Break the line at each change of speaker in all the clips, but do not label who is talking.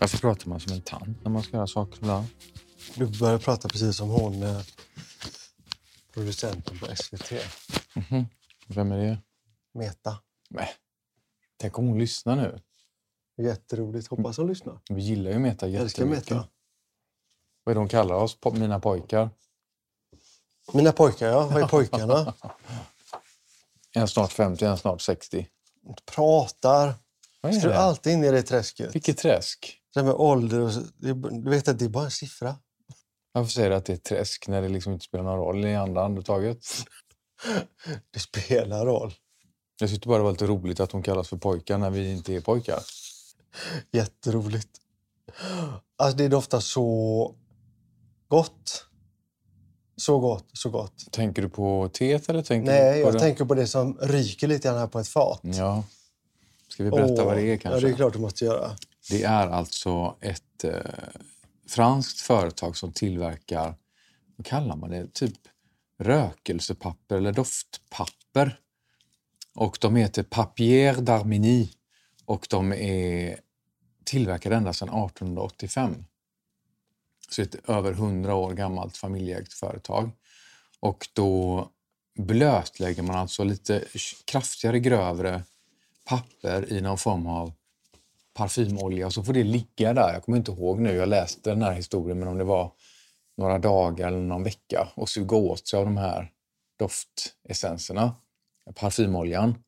Varför pratar man som en tant när man ska göra saker ibland?
Du börjar prata precis som hon, eh, producenten på SVT.
Vem är det?
Meta.
Nej. Tänk om hon lyssnar nu.
Jätteroligt. Hoppas hon lyssnar.
Vi gillar ju Meta
Jag älskar
jättemycket.
Meta.
Vad är det hon kallar oss? Po- Mina pojkar.
Mina pojkar, ja. Vad är pojkarna?
En snart 50, en snart 60.
Pratar.
Vad är det?
alltid in i det träsket?
Vilket träsk.
Det här med ålder och Du vet att det är bara en siffra.
Varför säger du att det är träsk när det liksom inte spelar någon roll i andra andetaget?
Det spelar roll.
Jag tyckte bara det var lite roligt att hon kallas för pojkar när vi inte är pojkar.
Jätteroligt. Alltså det doftar så gott. Så gott, så gott.
Tänker du på teet eller tänker
Nej, jag
det?
tänker på det som ryker lite grann här på ett fat.
Ja. Ska vi berätta
Åh,
vad det är
Ja,
kanske?
det är klart du måste göra.
Det är alltså ett eh, franskt företag som tillverkar, vad kallar man det, typ rökelsepapper eller doftpapper. Och de heter Papier d'Armini och de är tillverkade ända sedan 1885. Så det är ett över 100 år gammalt familjeägt företag. Och då blötlägger man alltså lite kraftigare, grövre papper i någon form av parfymolja och så får det ligga där. Jag kommer inte ihåg nu, jag läste den här historien, men om det var några dagar eller någon vecka och suga åt sig av de här doftessenserna, parfymoljan.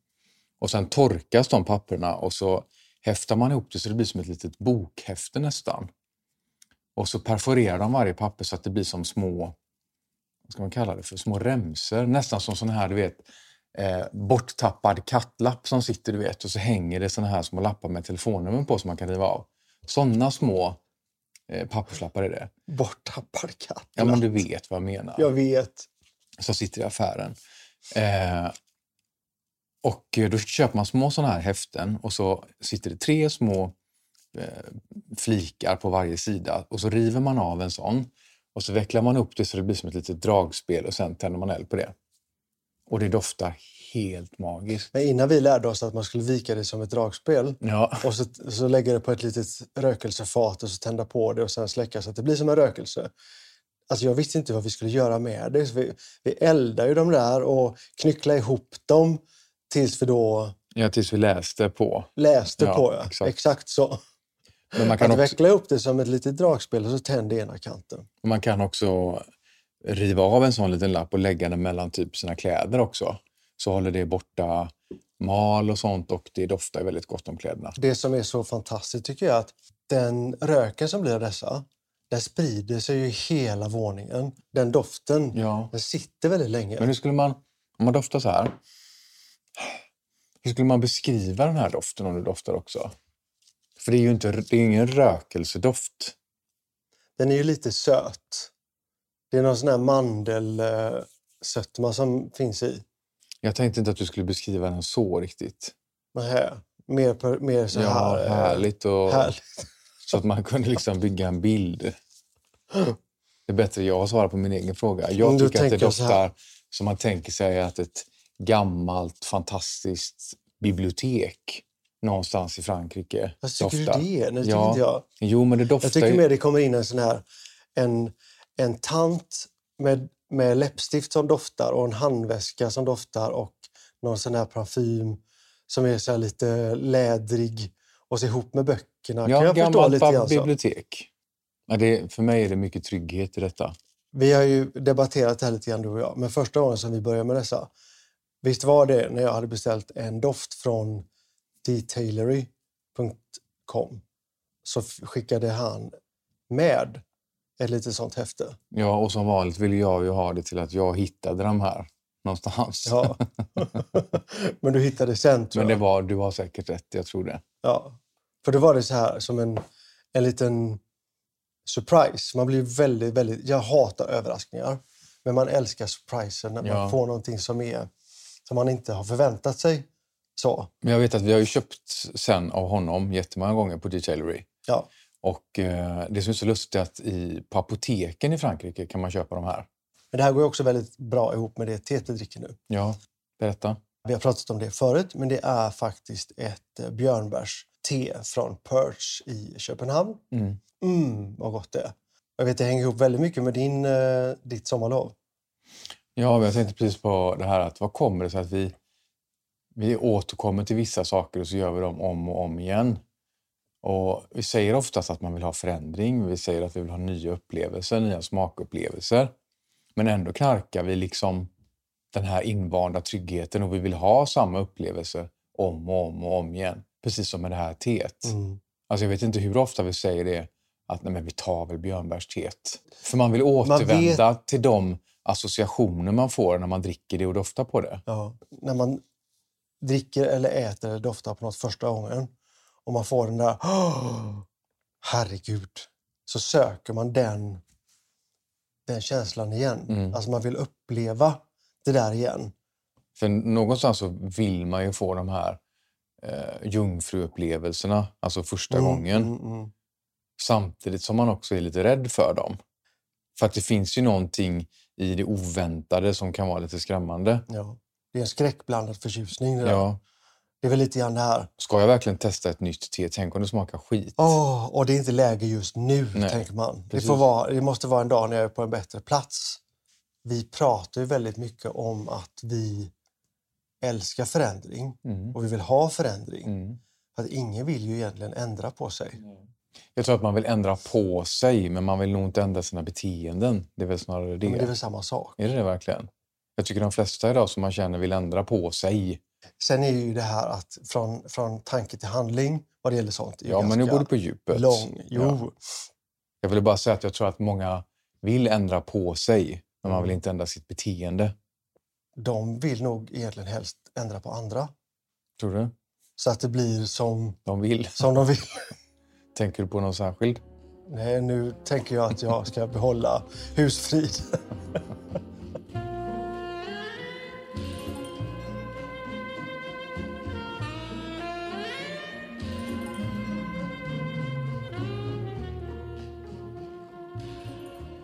Och sen torkas de papperna och så häftar man ihop det så det blir som ett litet bokhäfte nästan. Och så perforerar de varje papper så att det blir som små, vad ska man kalla det för, små remser. Nästan som sådana här, du vet, eh, borttappad kattlapp som sitter, du vet, och så hänger det såna här små lappar med telefonnummer på som man kan riva av. Såna små eh, papperslappar är det.
Borttappad katt.
Ja, men du vet vad jag menar.
Jag vet.
Som sitter i affären. Eh, och då köper man små såna här häften och så sitter det tre små eh, flikar på varje sida och så river man av en sån och så vecklar man upp det så det blir som ett litet dragspel och sen tänder man eld på det. Och det doftar helt magiskt.
Men innan vi lärde oss att man skulle vika det som ett dragspel
Ja,
och så, så lägga det på ett litet rökelsefat och så tända på det och sen släcka så att det blir som en rökelse. Alltså jag visste inte vad vi skulle göra med det. Så vi, vi eldar ju dem där och knycklar ihop dem tills vi då
ja tills vi läste på.
läste
Ja,
på. Ja.
exakt.
Exakt. så.
Men man kan,
Att
också,
veckla upp det som ett litet dragspel och så tända ena kanten.
man kan också riva av en sån liten lapp och lägga den mellan typ sina kläder också. Så håller det borta mal och sånt och det doftar väldigt gott om kläderna.
Det som är så fantastiskt tycker jag är att den röken som blir av dessa, den sprider sig ju i hela våningen. Den doften,
Ja.
den sitter väldigt länge.
Men hur skulle man, om man doftar så här, hur skulle man beskriva den här doften om du doftar också? För det är ju inte, det är ingen rökelsedoft.
Den är ju lite söt. Det är någon sån här mandelsötma som finns i.
Jag tänkte inte att du skulle beskriva den så riktigt.
Nähä. Mer, mer så
Ja,
här... eh,
härligt. Och,
härligt.
Så att man kunde liksom bygga en bild. Det är bättre jag svarar på min egen fråga. Jag tycker att det doftar som man tänker sig att ett gammalt fantastiskt bibliotek någonstans i Frankrike
Vad tycker
doftar.
du det? Nej, det
Ja.
jag.
Jo, men det doftar
Jag tycker mer det kommer in en sån här... En, en tant med, med läppstift som doftar och en handväska som doftar och någon sån här parfym som är så lite lädrig och så ihop med böckerna. kan
Ja,
jag förstå lite grann
bibliotek. Ja, det, för mig är det mycket trygghet i detta.
Vi har ju debatterat det här lite grann du och jag, men första gången som vi började med dessa, visst var det när jag hade beställt en doft från detailery.com så skickade han med ett litet sånt häfte.
Ja, och som vanligt vill jag ju ha det till att jag hittade de här någonstans.
Ja. men du hittade sen tror
Men det
jag.
var, du har säkert rätt, jag tror det.
Ja. För då var det så här som en, en liten surprise. Man blir väldigt, väldigt... Jag hatar överraskningar. Men man älskar surpriser när man
Ja.
får någonting som, är, som man inte har förväntat sig. Så.
Men jag vet att vi har ju köpt sen av honom jättemånga gånger på Detailery.
Ja.
Och eh, det som är så lustigt är att i, på apoteken i Frankrike kan man köpa de här.
Men det här går också väldigt bra ihop med det teet vi dricker nu.
Ja, berätta.
Vi har pratat om det förut, men det är faktiskt ett eh, björnbärs te från Perch i Köpenhamn.
Mm.
Mm, vad gott det är. Jag vet, det hänger ihop väldigt mycket med din, eh, ditt sommarlov.
Ja, jag tänkte precis på det här att vad kommer det sig att vi, vi återkommer till vissa saker och så gör vi dem om och om igen. Och vi säger oftast att man vill ha förändring, vi säger att vi vill ha nya upplevelser, nya smakupplevelser. Men ändå knarkar vi liksom den här invanda tryggheten och vi vill ha samma upplevelser om och om och om igen. Precis som med det här teet.
Mm.
Alltså jag vet inte hur ofta vi säger det, att nej men vi tar väl björnbärsteet. För man vill återvända till de associationer man får när man dricker det och doftar på det.
Ja, när man dricker eller äter eller doftar på något första gången och man får den där "Åh, herregud, så söker man den, den känslan igen.
Mm.
Alltså man vill uppleva det där igen.
För någonstans så vill man ju få de här eh, jungfruupplevelserna, alltså första
Mm,
gången.
Mm, mm.
Samtidigt som man också är lite rädd för dem. För att det finns ju någonting i det oväntade som kan vara lite skrämmande.
Ja. Det är en skräckblandad förtjusning. Det, där.
Ja.
Det är väl lite grann det här.
Ska jag verkligen testa ett nytt te? Tänk om det smakar skit?
Åh, och det är inte läge just nu,
Nej,
tänker man. Det, får vara, det måste vara en dag när jag är på en bättre plats. Vi pratar ju väldigt mycket om att vi älskar förändring
Mm.
och vi vill ha förändring.
Mm.
För att ingen vill ju egentligen ändra på sig.
Jag tror att man vill ändra på sig, men man vill nog inte ändra sina beteenden. Det är väl snarare det.
Men det är väl samma sak.
Är det det verkligen? Jag tycker de flesta idag som man känner vill ändra på sig.
Sen är ju det här att från, från tanke till handling vad det gäller sånt.
Ja, men nu går du på djupet.
lång. Jo,
Ja. Jag ville bara säga att jag tror att många vill ändra på sig, men man vill
Mm.
inte ändra sitt beteende.
de vill nog egentligen helst ändra på andra.
Tror du?
Så att det blir som,
De vill.
som de vill.
Tänker du på någon särskild?
Nej, nu tänker jag att jag ska behålla husfrid.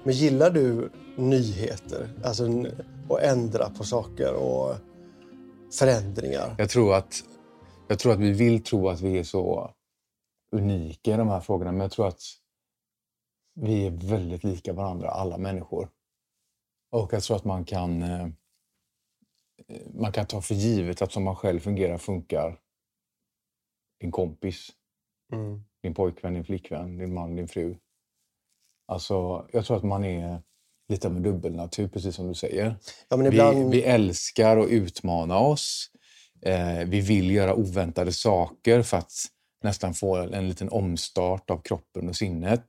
Men gillar du nyheter? Alltså att ändra på saker och förändringar?
Jag tror att, jag tror att vi vill tro att vi är så unika i de här frågorna, men jag tror att vi är väldigt lika varandra, alla människor. Och jag tror att man kan, eh, man kan ta för givet att som man själv fungerar funkar din kompis,
Mm.
din pojkvän, din flickvän, din man, din fru. Alltså, jag tror att man är lite av en dubbelnatur, precis som du säger.
Ja, ibland...
Vi, vi älskar att utmana oss. Eh, vi vill göra oväntade saker för att nästan få en liten omstart av kroppen och sinnet.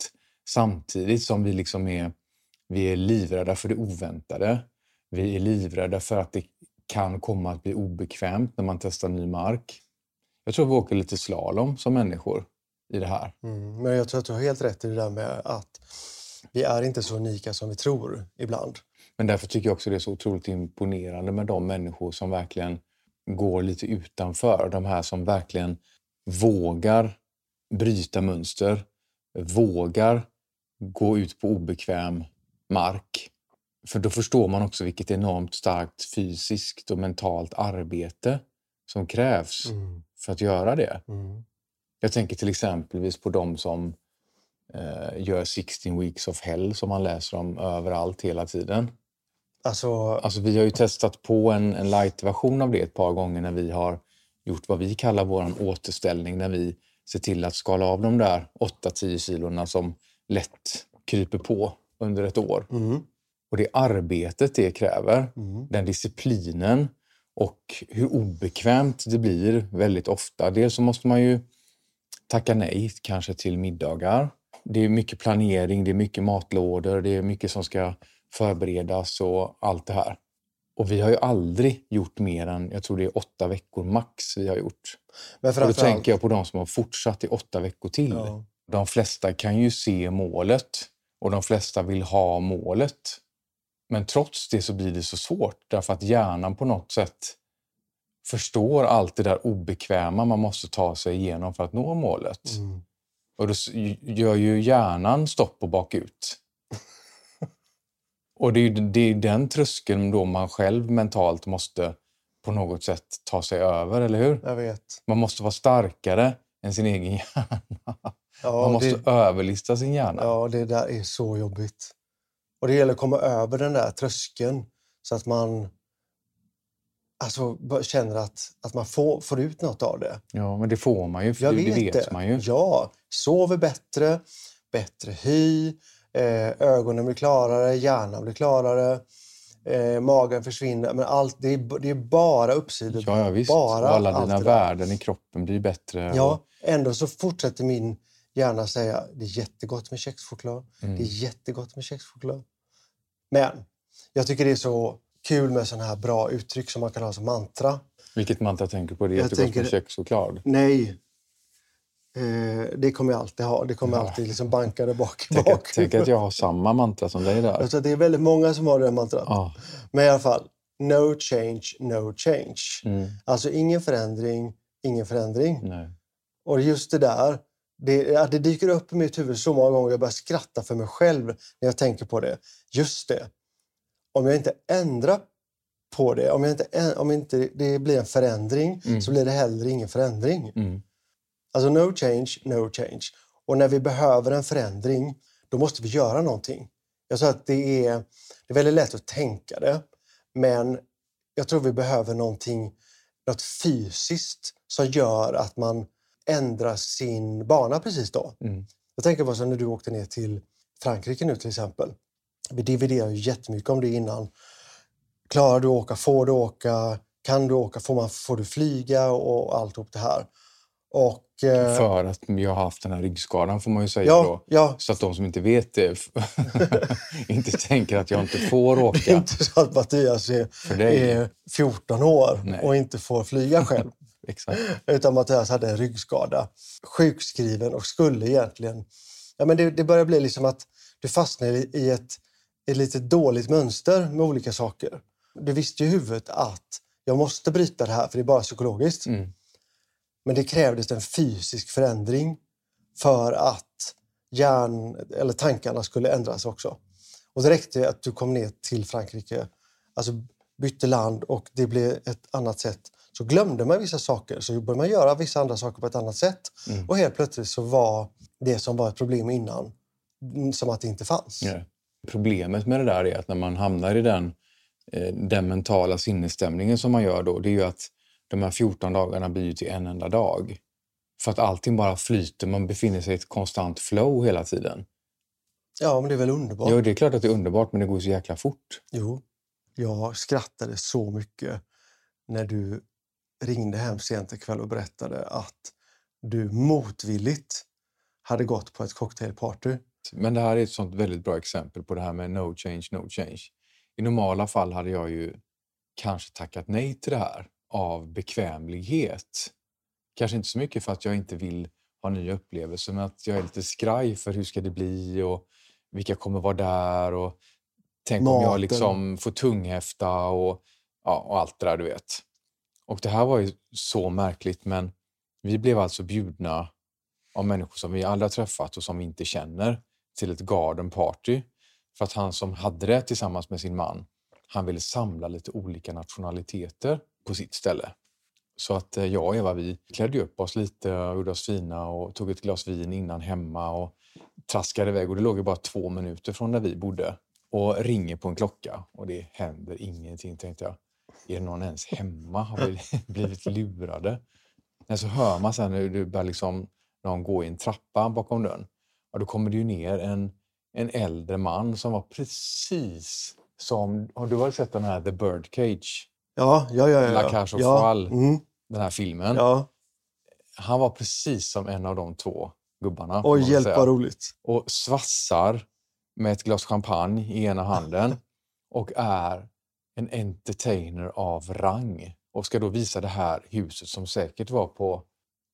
Samtidigt som vi liksom är, vi är livrädda för det oväntade. Vi är livrädda för att det kan komma att bli obekvämt när man testar ny mark. Jag tror vi åker lite slalom som människor i det här.
Mm, men jag tror att du har helt rätt i det där med att vi är inte så unika som vi tror ibland.
Men därför tycker jag också det är så otroligt imponerande med de människor som verkligen går lite utanför. De här som verkligen vågar bryta mönster, vågar gå ut på obekväm mark. För då förstår man också vilket enormt starkt fysiskt och mentalt arbete som krävs
Mm.
för att göra det.
Mm.
Jag tänker till exempelvis på de som eh, gör 16 weeks of hell som man läser om överallt hela tiden.
Alltså,
Alltså vi har ju testat på en, en light-version av det ett par gånger när vi har gjort vad vi kallar vår återställning när vi ser till att skala av de där 8-10 kilorna som lätt kryper på under ett år.
mm,
Och det arbetet det kräver,
mm,
den disciplinen och hur obekvämt det blir väldigt ofta. Dels så måste man ju tacka nej kanske till middagar. Det är mycket planering, det är mycket matlådor, det är mycket som ska förberedas och allt det här. Och vi har ju aldrig gjort mer än, jag tror det är åtta veckor max vi har gjort.
men
Och då
framförallt...
tänker jag på de som har fortsatt i åtta veckor till.
Ja.
De flesta kan ju se målet och de flesta vill ha målet. Men trots det så blir det så svårt därför att hjärnan på något sätt förstår allt det där obekväma man måste ta sig igenom för att nå målet.
Mm.
Och då gör ju hjärnan stopp och bakut. Och det är det är den tröskeln då man själv mentalt måste på något sätt ta sig över, eller hur?
Jag vet.
Man måste vara starkare än sin egen hjärna.
Ja,
Man måste
det,
överlista sin hjärna.
ja, det där är så jobbigt. Och det gäller att komma över den där tröskeln så att man alltså, känner att, att man får, får ut något av det.
Ja, men det får man ju, för
Jag
det,
vet
det man ju.
Ja, sover bättre, bättre hy, eh, ögonen blir klarare, hjärnan blir klarare, eh, magen försvinner. Men allt, det, är, det är bara uppsidor.
Ja, ja visst.
Bara
och alla dina värden i kroppen blir bättre.
Ja,
Och,
ändå så fortsätter min hjärna säga det är jättegott med kexchoklad.
Mm.
Det är jättegott med kexchoklad. Men jag tycker det är så kul med sådana här bra uttryck som man kan ha som mantra.
vilket mantra tänker du på? Det är
Jag
jättegott
tänker-
med kexchoklad.
Nej, eh, det kommer jag alltid ha. Det kommer
Ja.
alltid liksom banka där bak.
Tänk att,
bak.
tänk att jag har samma mantra som dig där.
Jag tror att det är väldigt många som har det mantrat.
Ja.
Men i alla fall, no change, no change.
Mm,
Alltså ingen förändring, ingen förändring.
nej.
Och just det där, det, det dyker upp i mitt huvud så många gånger jag börjar skratta för mig själv när jag tänker på det. Just det. Om jag inte ändrar på det, om, jag inte, om inte det blir en förändring
Mm.
så blir det heller ingen förändring.
Mm.
Alltså no change, no change. Och när vi behöver en förändring, då måste vi göra någonting. Jag sa att det är, det är väldigt lätt att tänka det, men jag tror vi behöver någonting, något fysiskt som gör att man ändrar sin bana precis då.
Mm.
Jag tänker på när du åkte ner till Frankrike nu till exempel. Vi dividerar ju jättemycket om det innan. Klarar du att åka? Får du åka? Kan du åka? Får, man, får du flyga? Och alltihop det här. Och, eh,
För att jag har haft den här ryggskadan får man ju säga
ja,
då.
ja,
Så att de som inte vet det inte tänker att jag inte får
det är
åka
inte så att Mattias är, är 14 år
Nej.
och inte får flyga själv.
Exakt.
utan Mattias hade en ryggskada. Sjukskriven och skulle egentligen... Ja, men det, det börjar bli liksom att du fastnar i ett, ett lite dåligt mönster med olika saker. Du visste ju i huvudet att jag måste bryta det här för det är bara psykologiskt.
Mm.
Men det krävdes en fysisk förändring för att hjärn, eller tankarna skulle ändras också. Och det räckte att du kom ner till Frankrike, alltså bytte land och det blev ett annat sätt. Så glömde man vissa saker, så började man göra vissa andra saker på ett annat sätt.
Mm.
Och helt plötsligt så var det som var ett problem innan som att det inte fanns.
Ja. Problemet med det där är att när man hamnar i den, eh, den mentala sinnesstämningen som man gör då, det är ju att de här 14 dagarna blir till en enda dag. För att allting bara flyter, man befinner sig i ett konstant flow hela tiden.
Ja, men det är väl underbart.
Ja, det är klart att det är underbart, men det går så jäkla fort.
Jo, jag skrattade så mycket när du ringde hem sent ikväll och berättade att du motvilligt hade gått på ett cocktailparty.
Men det här är ett sånt väldigt bra exempel på det här med no change, no change. I normala fall hade jag ju kanske tackat nej till det här av bekvämlighet. Kanske inte så mycket för att jag inte vill ha nya upplevelser, men att jag är lite skraj för hur ska det bli och vilka kommer vara där och tänk om
Maten.
jag liksom får tunghäfta och, ja, och allt det där du vet. Och det här var ju så märkligt, men vi blev alltså bjudna av människor som vi aldrig har träffat och som vi inte känner till ett garden party. För att han som hade det tillsammans med sin man, han ville samla lite olika nationaliteter på sitt ställe. Så att eh, jag och Eva, vi klädde upp oss lite och gjorde oss fina och tog ett glas vin innan hemma och traskade iväg. Och det låg ju bara två minuter från där vi bodde. Och ringer på en klocka och det händer ingenting, tänkte jag. Är någon ens hemma? Har vi blivit lurade? Men så hör man sen hur det börjar liksom någon gå i en trappa bakom dörren. Då kommer det ju ner en, en äldre man som var precis som... Har du har sett den här The Birdcage?
Ja, ja, ja. ja.
La Cage aux
ja.
Folles.
Mm,
Den här filmen.
ja.
Han var precis som en av de två gubbarna.
Oj, hjälp vad roligt.
Och svassar med ett glas champagne i ena handen och är en entertainer av rang och ska då visa det här huset som säkert var på,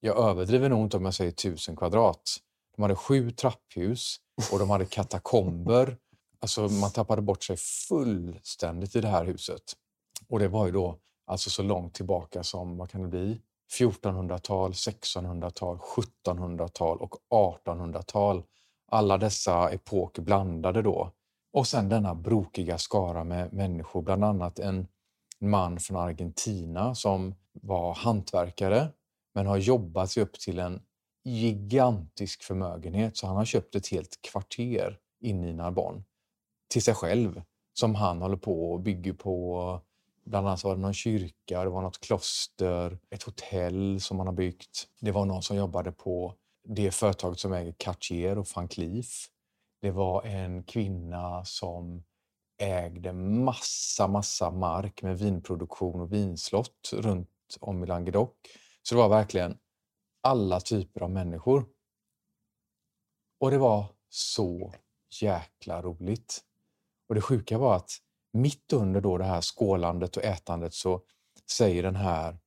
jag överdriver nog inte om jag säger tusen kvadrat. De hade sju trapphus och de hade katakomber. Alltså man tappade bort sig fullständigt i det här huset. Och det var ju då alltså så långt tillbaka som, vad kan det bli? 1400-tal, 1600-tal, 1700-tal och 1800-tal. Alla dessa epoker blandade då. Och sen denna brokiga skara med människor, bland annat en man från Argentina som var hantverkare men har jobbat sig upp till en gigantisk förmögenhet så han har köpt ett helt kvarter inne i Narbonne till sig själv som han håller på och bygger på. Bland annat var det någon kyrka, det var något kloster, ett hotell som han har byggt. Det var någon som jobbade på det företaget som äger Cartier och Van Cleef. Det var en kvinna som ägde massa, massa mark med vinproduktion och vinslott runt om i Languedoc. Så det var verkligen alla typer av människor. Och det var så jäkla roligt. Och det sjuka var att mitt under då det här skålandet och ätandet så säger den här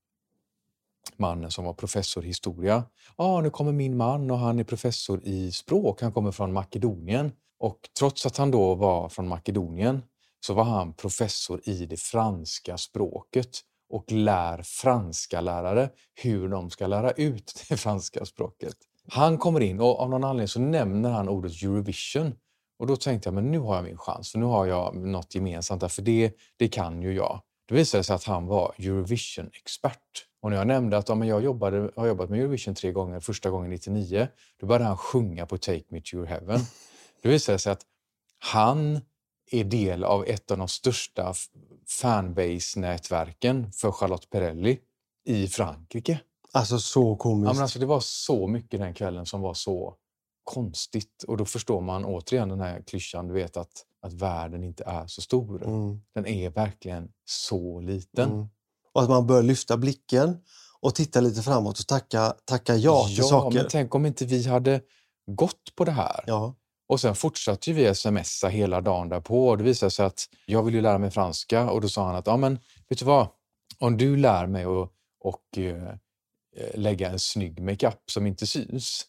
mannen som var professor i historia. Ja, ah, nu kommer min man och han är professor i språk. Han kommer från Makedonien. Och trots att han då var från Makedonien så var han professor i det franska språket och lär franska lärare hur de ska lära ut det franska språket. Han kommer in och av någon anledning så nämner han ordet Eurovision. Och då tänkte jag, men nu har jag min chans, för nu har jag något gemensamt där, för det, det kan ju jag. Det visade sig att han var Eurovision-expert. Och när jag nämnde att ja, men jag jobbade, har jobbat med Eurovision tre gånger, första gången 99, då började han sjunga på Take Me To Your Heaven. Det visade sig att han är del av ett av de största fanbase-nätverken för Charlotte Perrelli i Frankrike.
Alltså så komiskt.
Ja, men alltså, det var så mycket den kvällen som var så konstigt. Och då förstår man återigen den här klyschan, du vet att, att världen inte är så stor.
Mm.
Den är verkligen så liten.
Mm. Och att man bör lyfta blicken och titta lite framåt och tacka, tacka ja till
ja,
saker.
men tänk om inte vi hade gått på det här.
Ja.
Och sen fortsatte vi smsa hela dagen därpå och det visade sig att jag ville lära mig franska och då sa han att ja, men vet du vad? Om du lär mig att och, eh, lägga en snygg makeup som inte syns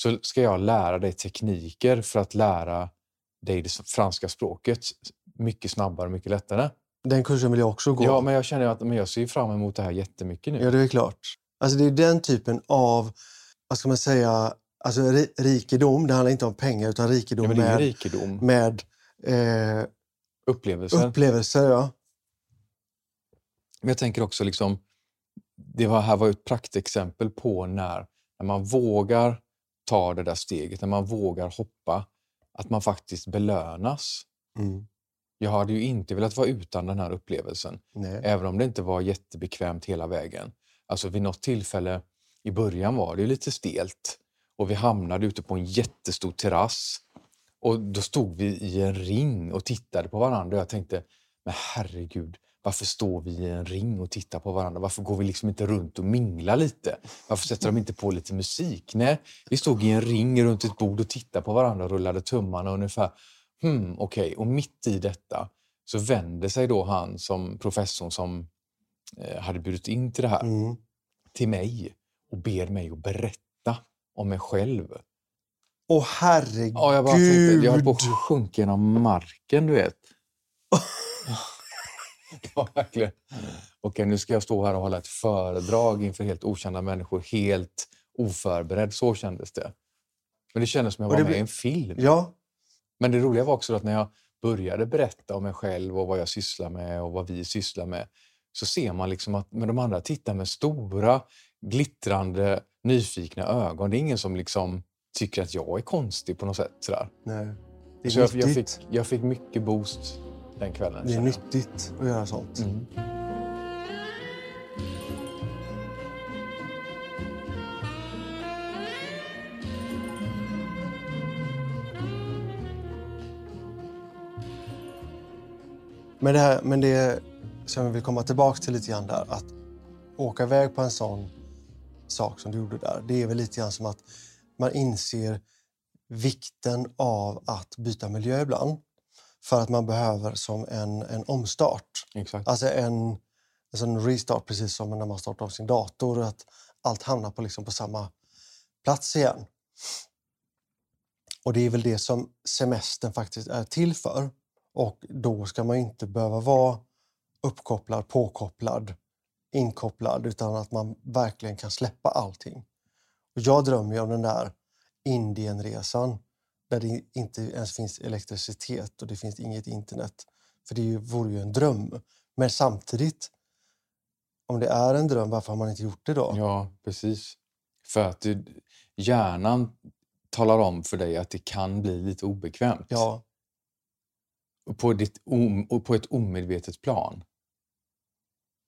så ska jag lära dig tekniker för att lära dig det franska språket mycket snabbare och mycket lättare.
Den kursen vill jag också gå.
Ja, men jag känner att men jag ser fram emot det här jättemycket nu.
Ja, det är klart. Alltså det är den typen av, vad ska man säga, alltså rikedom. Det handlar inte om pengar utan rikedom
är
med,
rikedom.
med eh,
upplevelser.
upplevelser. Ja.
Men jag tänker också liksom, det var, här var ett praktexempel på när, när man vågar ta det där steget, när man vågar hoppa, att man faktiskt belönas.
Mm.
Jag hade ju inte velat vara utan den här upplevelsen,
Nej.
även om det inte var jättebekvämt hela vägen. Alltså vid något tillfälle i början var det ju lite stelt och vi hamnade ute på en jättestor terrass. Och då stod vi i en ring och tittade på varandra och jag tänkte, men herregud, varför står vi i en ring och tittar på varandra? Varför går vi liksom inte runt och minglar lite? Varför sätter de inte på lite musik? Nej, vi stod i en ring runt ett bord och tittade på varandra och rullade tummarna ungefär. Hmm, okej. Okay. Och mitt i detta så vänder sig då han som professorn som eh, hade bjudit in till det här
Mm.
till mig och ber mig att berätta om mig själv.
Åh herregud!
Ja, jag bara tänkte, jag höll på att sjunka genom marken, du vet. Var verkligen... Okej, nu ska jag stå här och hålla ett föredrag inför helt okända människor, helt oförberedd. Så kändes det. Men det kändes som jag
Och
var med i en film.
Ja,
Men det roliga var också att när jag började berätta om mig själv och vad jag sysslar med och vad vi sysslar med så ser man liksom att men de andra tittar med stora, glittrande, nyfikna ögon. Det är ingen som liksom tycker att jag är konstig på något sätt. Sådär.
nej. Det är
Så jag, jag, fick, jag fick mycket boost den kvällen.
Det är nyttigt att göra sånt.
Mm.
Men det, här, men det som jag vill komma tillbaka till lite grann där, att åka iväg på en sån sak som du gjorde där, det är väl lite grann som att man inser vikten av att byta miljö ibland. För att man behöver som en, en omstart.
Exakt.
Alltså en, en sån restart, precis som när man startar om sin dator. Att allt hamnar på, liksom på samma plats igen. Och det är väl det som semestern faktiskt är till för. Och då ska man inte behöva vara uppkopplad, påkopplad, inkopplad utan att man verkligen kan släppa allting. Och jag drömmer om den där Indienresan där det inte ens finns elektricitet och det finns inget internet. För det vore ju en dröm. Men samtidigt, om det är en dröm, varför har man inte gjort det då?
Ja, precis. För att du, hjärnan talar om för dig att det kan bli lite obekvämt.
Ja,
På, ditt, och på ett omedvetet plan.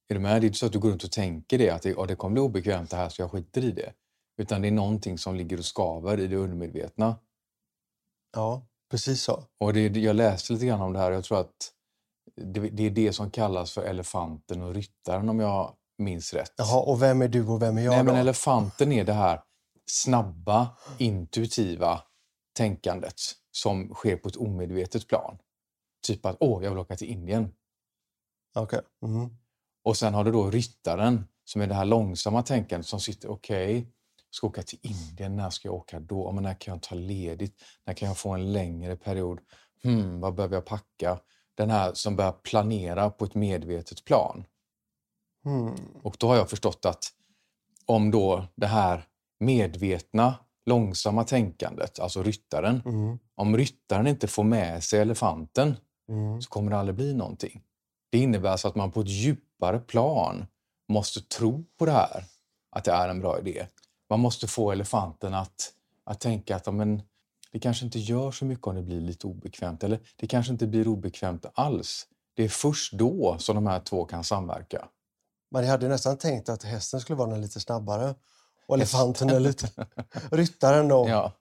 Är du med? Det är inte så att du går runt och tänker det, att det, det kommer bli obekvämt det här så jag skiter i det. Utan det är någonting som ligger och skaver i det undermedvetna.
ja precis så.
Och det, jag läste lite grann om det här och jag tror att det, det är det som kallas för elefanten och ryttaren om jag minns rätt.
Jaha, och vem är du och vem är jag
Nej,
då?
men elefanten är det här snabba, intuitiva tänkandet som sker på ett omedvetet plan. Typ att åh, jag vill åka till Indien.
Okej. Mm.
Och sen har du då ryttaren som är det här långsamma tänkandet som sitter, okej, jag ska åka till Indien, när ska jag åka då? Men när kan jag ta ledigt? När kan jag få en längre period? Hmm, vad behöver jag packa? Den här som börjar planera på ett medvetet plan.
Mm.
Och då har jag förstått att om då det här medvetna, långsamma tänkandet, alltså ryttaren,
Mm.
om ryttaren inte får med sig elefanten
Mm.
så kommer det aldrig bli någonting. Det innebär alltså att man på ett djupare plan måste tro på det här, att det är en bra idé. Man måste få elefanten att, att tänka att men, det kanske inte gör så mycket om det blir lite obekvämt, eller det kanske inte blir obekvämt alls. Det är först då som de här två kan samverka.
Man hade nästan tänkt att hästen skulle vara den lite snabbare och elefanten är lite... Ryttaren då.
Ja.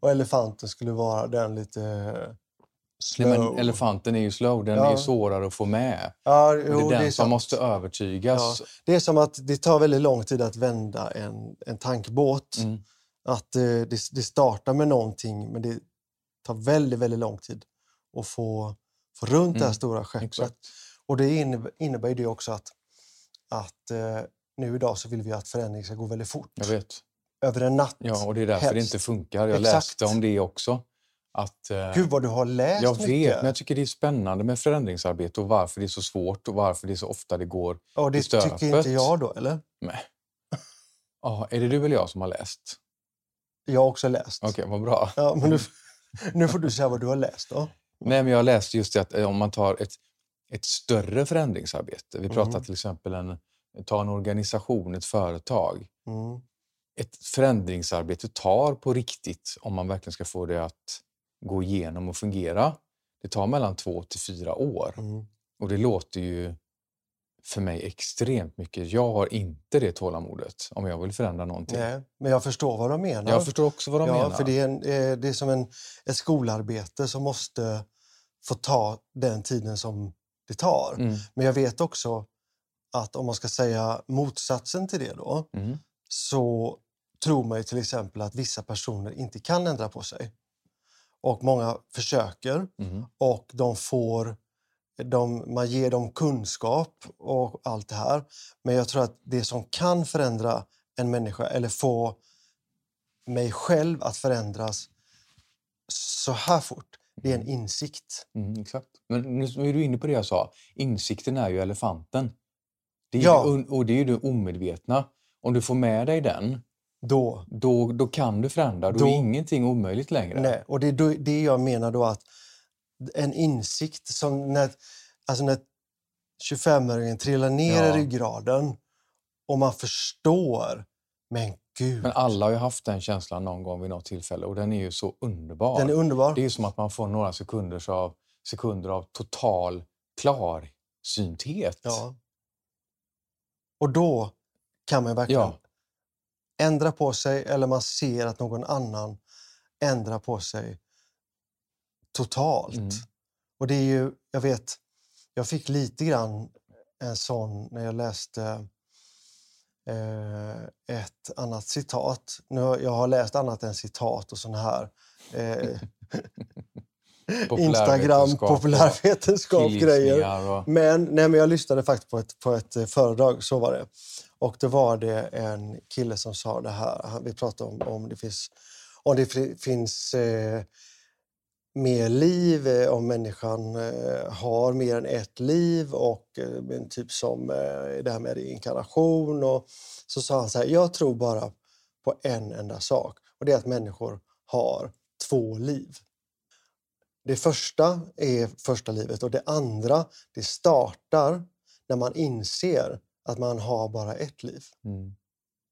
Och elefanten skulle vara den lite
Nej,
slow.
men elefanten är ju slow, den
Ja.
är svårare att få med.
ja,
det
jo,
är den
det är
som måste övertygas.
Det är som att det tar väldigt lång tid att vända en, en tankbåt.
Mm.
Att eh, det, det startar med någonting men det tar väldigt, väldigt lång tid att få, få runt det här
Mm,
stora skeppet.
Exakt.
Och det innebär, innebär det också att, att eh, nu idag så vill vi att förändring ska gå väldigt fort.
Jag vet.
Över en natt.
Ja, och det är därför det
helst.
inte funkar. Jag
Exakt.
läste om det också. Att, eh,
Gud vad du har läst
jag vet,
mycket.
men jag tycker det är spännande med förändringsarbete och varför det är så svårt och varför det är så ofta det går
och det tycker inte jag då, eller?
med. Ja, är det du eller jag som har läst?
Jag har också läst.
Okej, vad bra.
Ja, men nu, nu får du säga vad du har läst då.
Nej, men jag läste just det att eh, om man tar ett, ett större förändringsarbete. Vi pratar
Mm.
till exempel en, ta en organisation, ett företag.
Mm.
ett förändringsarbete tar på riktigt om man verkligen ska få det att gå igenom och fungera. Det tar mellan två till fyra år
Mm.
och det låter ju för mig extremt mycket. Jag har inte det tålamodet om jag vill förändra någonting.
Nej, men jag förstår vad de menar.
Jag förstår också vad de
ja,
menar.
För det är, en, eh, det är som en, ett skolarbete som måste få ta den tiden som det tar.
Mm,
Men jag vet också att om man ska säga motsatsen till det då
mm,
så tror man ju till exempel att vissa personer inte kan ändra på sig. Och många försöker
mm,
och de får de, man ger dem kunskap och allt det här. Men jag tror att det som kan förändra en människa eller få mig själv att förändras så här fort, det är en insikt.
mm, exakt. Men nu är du inne på det jag sa. Insikten är ju elefanten. Det är
Ja.
och det är ju det omedvetna. Om du får med dig den,
Då,
då, då kan du förändra. Då,
Då-
är ingenting omöjligt längre.
nej, och det är det jag menar då att en insikt som när, alltså när 25-åringen trillar ner
Ja.
i ryggraden och man förstår, men gud,
Men alla har ju haft den känslan någon gång vid något tillfälle och den är ju så underbar.
den är underbar.
Det är som att man får några sekunders av, sekunder av total klarsynthet.
Ja. Och då kan man verkligen
Ja.
Ändra på sig eller man ser att någon annan ändrar på sig totalt.
Mm.
Och det är ju, jag vet, jag fick lite grann en sån när jag läste eh, ett annat citat. Nu, jag har läst annat än citat och sån här. Eh, Instagram,
Populärvetenskap och
populärvetenskap, grejer.
killgissningar Och,
Men, nej, men jag lyssnade faktiskt på ett, på ett föredrag, så var det. Och då var det en kille som sa det här. Vi pratade om om det finns, om det finns eh, mer liv, eh, om människan eh, har mer än ett liv och eh, typ som eh, det här med reinkarnation. Och så sa han så här, jag tror bara på en enda sak och det är att människor har två liv. Det första är första livet och det andra det startar när man inser att man har bara ett liv.
mm,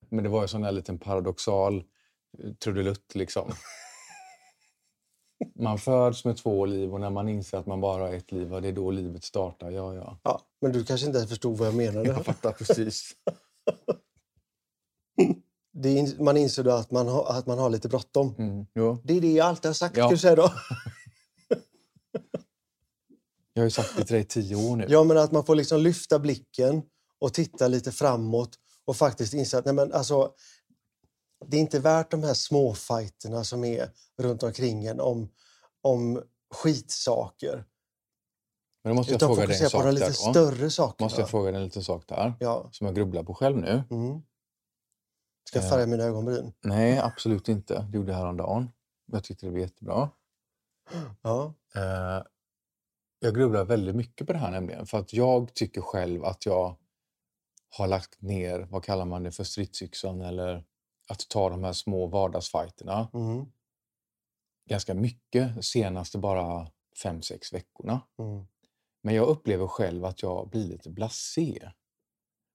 Men det var ju sån där liten paradoxal eh, trudelutt liksom. Man föds med två liv och när man inser att man bara har ett liv, det är då livet startar. Ja, ja.
Ja, men du kanske inte förstod vad jag menade.
Jag fattar precis.
In, man inser då att man, har, att man har lite bråttom.
Mm. Jo.
Det är det jag alltid har sagt.
Ja.
Ska då?
Jag har ju sagt det till dig i tio år nu.
Ja, men att man får liksom lyfta blicken och titta lite framåt och faktiskt inse att nej men alltså, det är inte värt de här små fighterna som är runt omkring en om, om skitsaker.
Men då måste jag
Utan
fråga dig en
fokusera på
sak
de
där.
lite
då.
större sakerna.
Måste jag fråga dig en liten sak där,
Ja.
som jag grubblar på själv nu.
Mm. Ska jag
Eh.
färga mina ögonbryn?
Nej, absolut inte. Det gjorde jag häromdagen. Jag tyckte det var jättebra.
Ja.
Eh, jag grubblar väldigt mycket på det här nämligen. För att jag tycker själv att jag har lagt ner, vad kallar man det för, stridsyxan eller att ta de här små vardagsfighterna
Mm.
ganska mycket senaste bara fem, sex veckorna.
Mm.
Men jag upplever själv att jag blir lite blasé.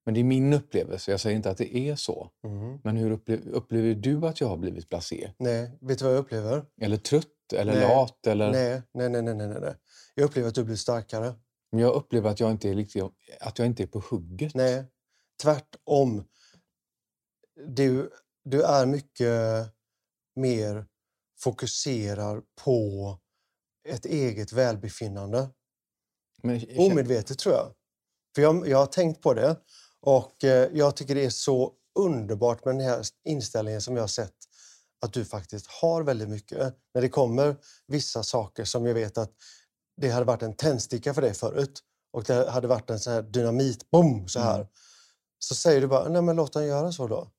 Men det är min upplevelse, jag säger inte att det är så.
Mm.
Men hur upplever, upplever du att jag har blivit blasé?
Nej, vet du vad jag upplever?
Eller trött? Eller
Nej,
lat? Eller...
Nej, nej, nej, nej, nej, nej. Jag upplever att du blir starkare.
Men jag upplever att jag inte är, riktigt, att jag inte är på hugget.
Nej, tvärtom. Du, du är mycket mer fokuserad på ett eget välbefinnande.
Men, jag
Omedvetet tror jag. För jag, jag har tänkt på det och eh, jag tycker det är så underbart med den här inställningen som jag har sett att du faktiskt har väldigt mycket. När det kommer vissa saker som jag vet att det hade varit en tändsticka för dig förut och det hade varit en sån här dynamit, boom, så här.
Mm.
Så säger du bara, nej men låt den göra så då.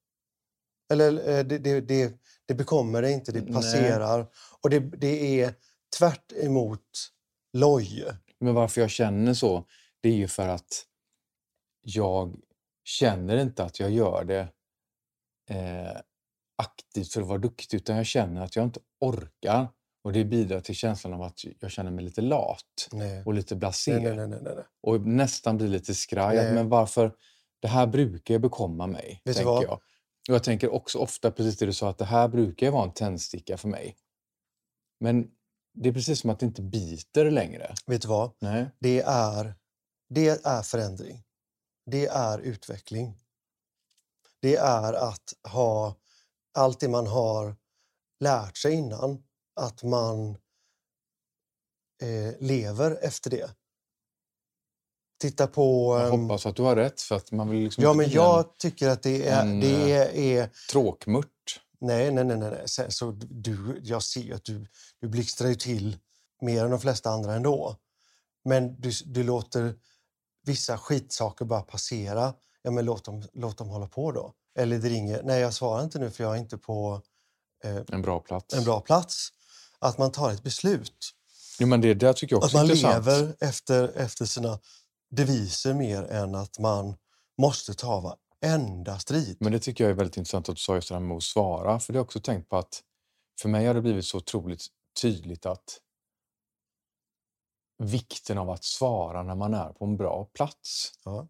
Eller eh, det, det, det, det bekommer dig inte, det
Nej.
passerar. Och det, det är tvärt emot loj.
Men varför jag känner så, det är ju för att jag känner inte att jag gör det eh, aktivt för att vara duktig, utan jag känner att jag inte orkar. Och det bidrar till känslan av att jag känner mig lite lat
Nej.
och lite blasé.
Nej, nej, nej, nej, nej.
Och nästan blir lite skraj.
Nej.
Men varför? Det här brukar ju bekomma mig,
Vet
tänker
vad?
jag. Och jag tänker också ofta, precis det du sa, att det här brukar vara en tändsticka för mig. Men det är precis som att det inte biter längre.
Vet du vad?
Nej.
Det är, det är förändring. Det är utveckling. Det är att ha allt det man har lärt sig innan, att man eh, lever efter det. Titta på...
Jag
ehm,
hoppas att du har rätt, för att man vill liksom
ja, men jag tycker att det är...
en,
det är, är
en tråkmört.
Nej, nej, nej. nej. Sen, så du, jag ser ju att du, du blixtrar ju till mer än de flesta andra ändå. Men du, du låter vissa skitsaker bara passera. Ja, men låt dem, låt dem hålla på då. Eller det ringer. Nej, jag svarar inte nu för jag är inte på eh,
En bra plats.
en bra plats. Att man tar ett beslut.
Jo, men det där tycker jag
Att
också är
man
intressant.
lever efter, efter sina deviser mer än att man måste ta varenda strid.
Men det tycker jag är väldigt intressant att du sa just det här med att svara. För det har också tänkt på att för mig har det blivit så otroligt tydligt att vikten av att svara när man är på en bra plats.
Ja.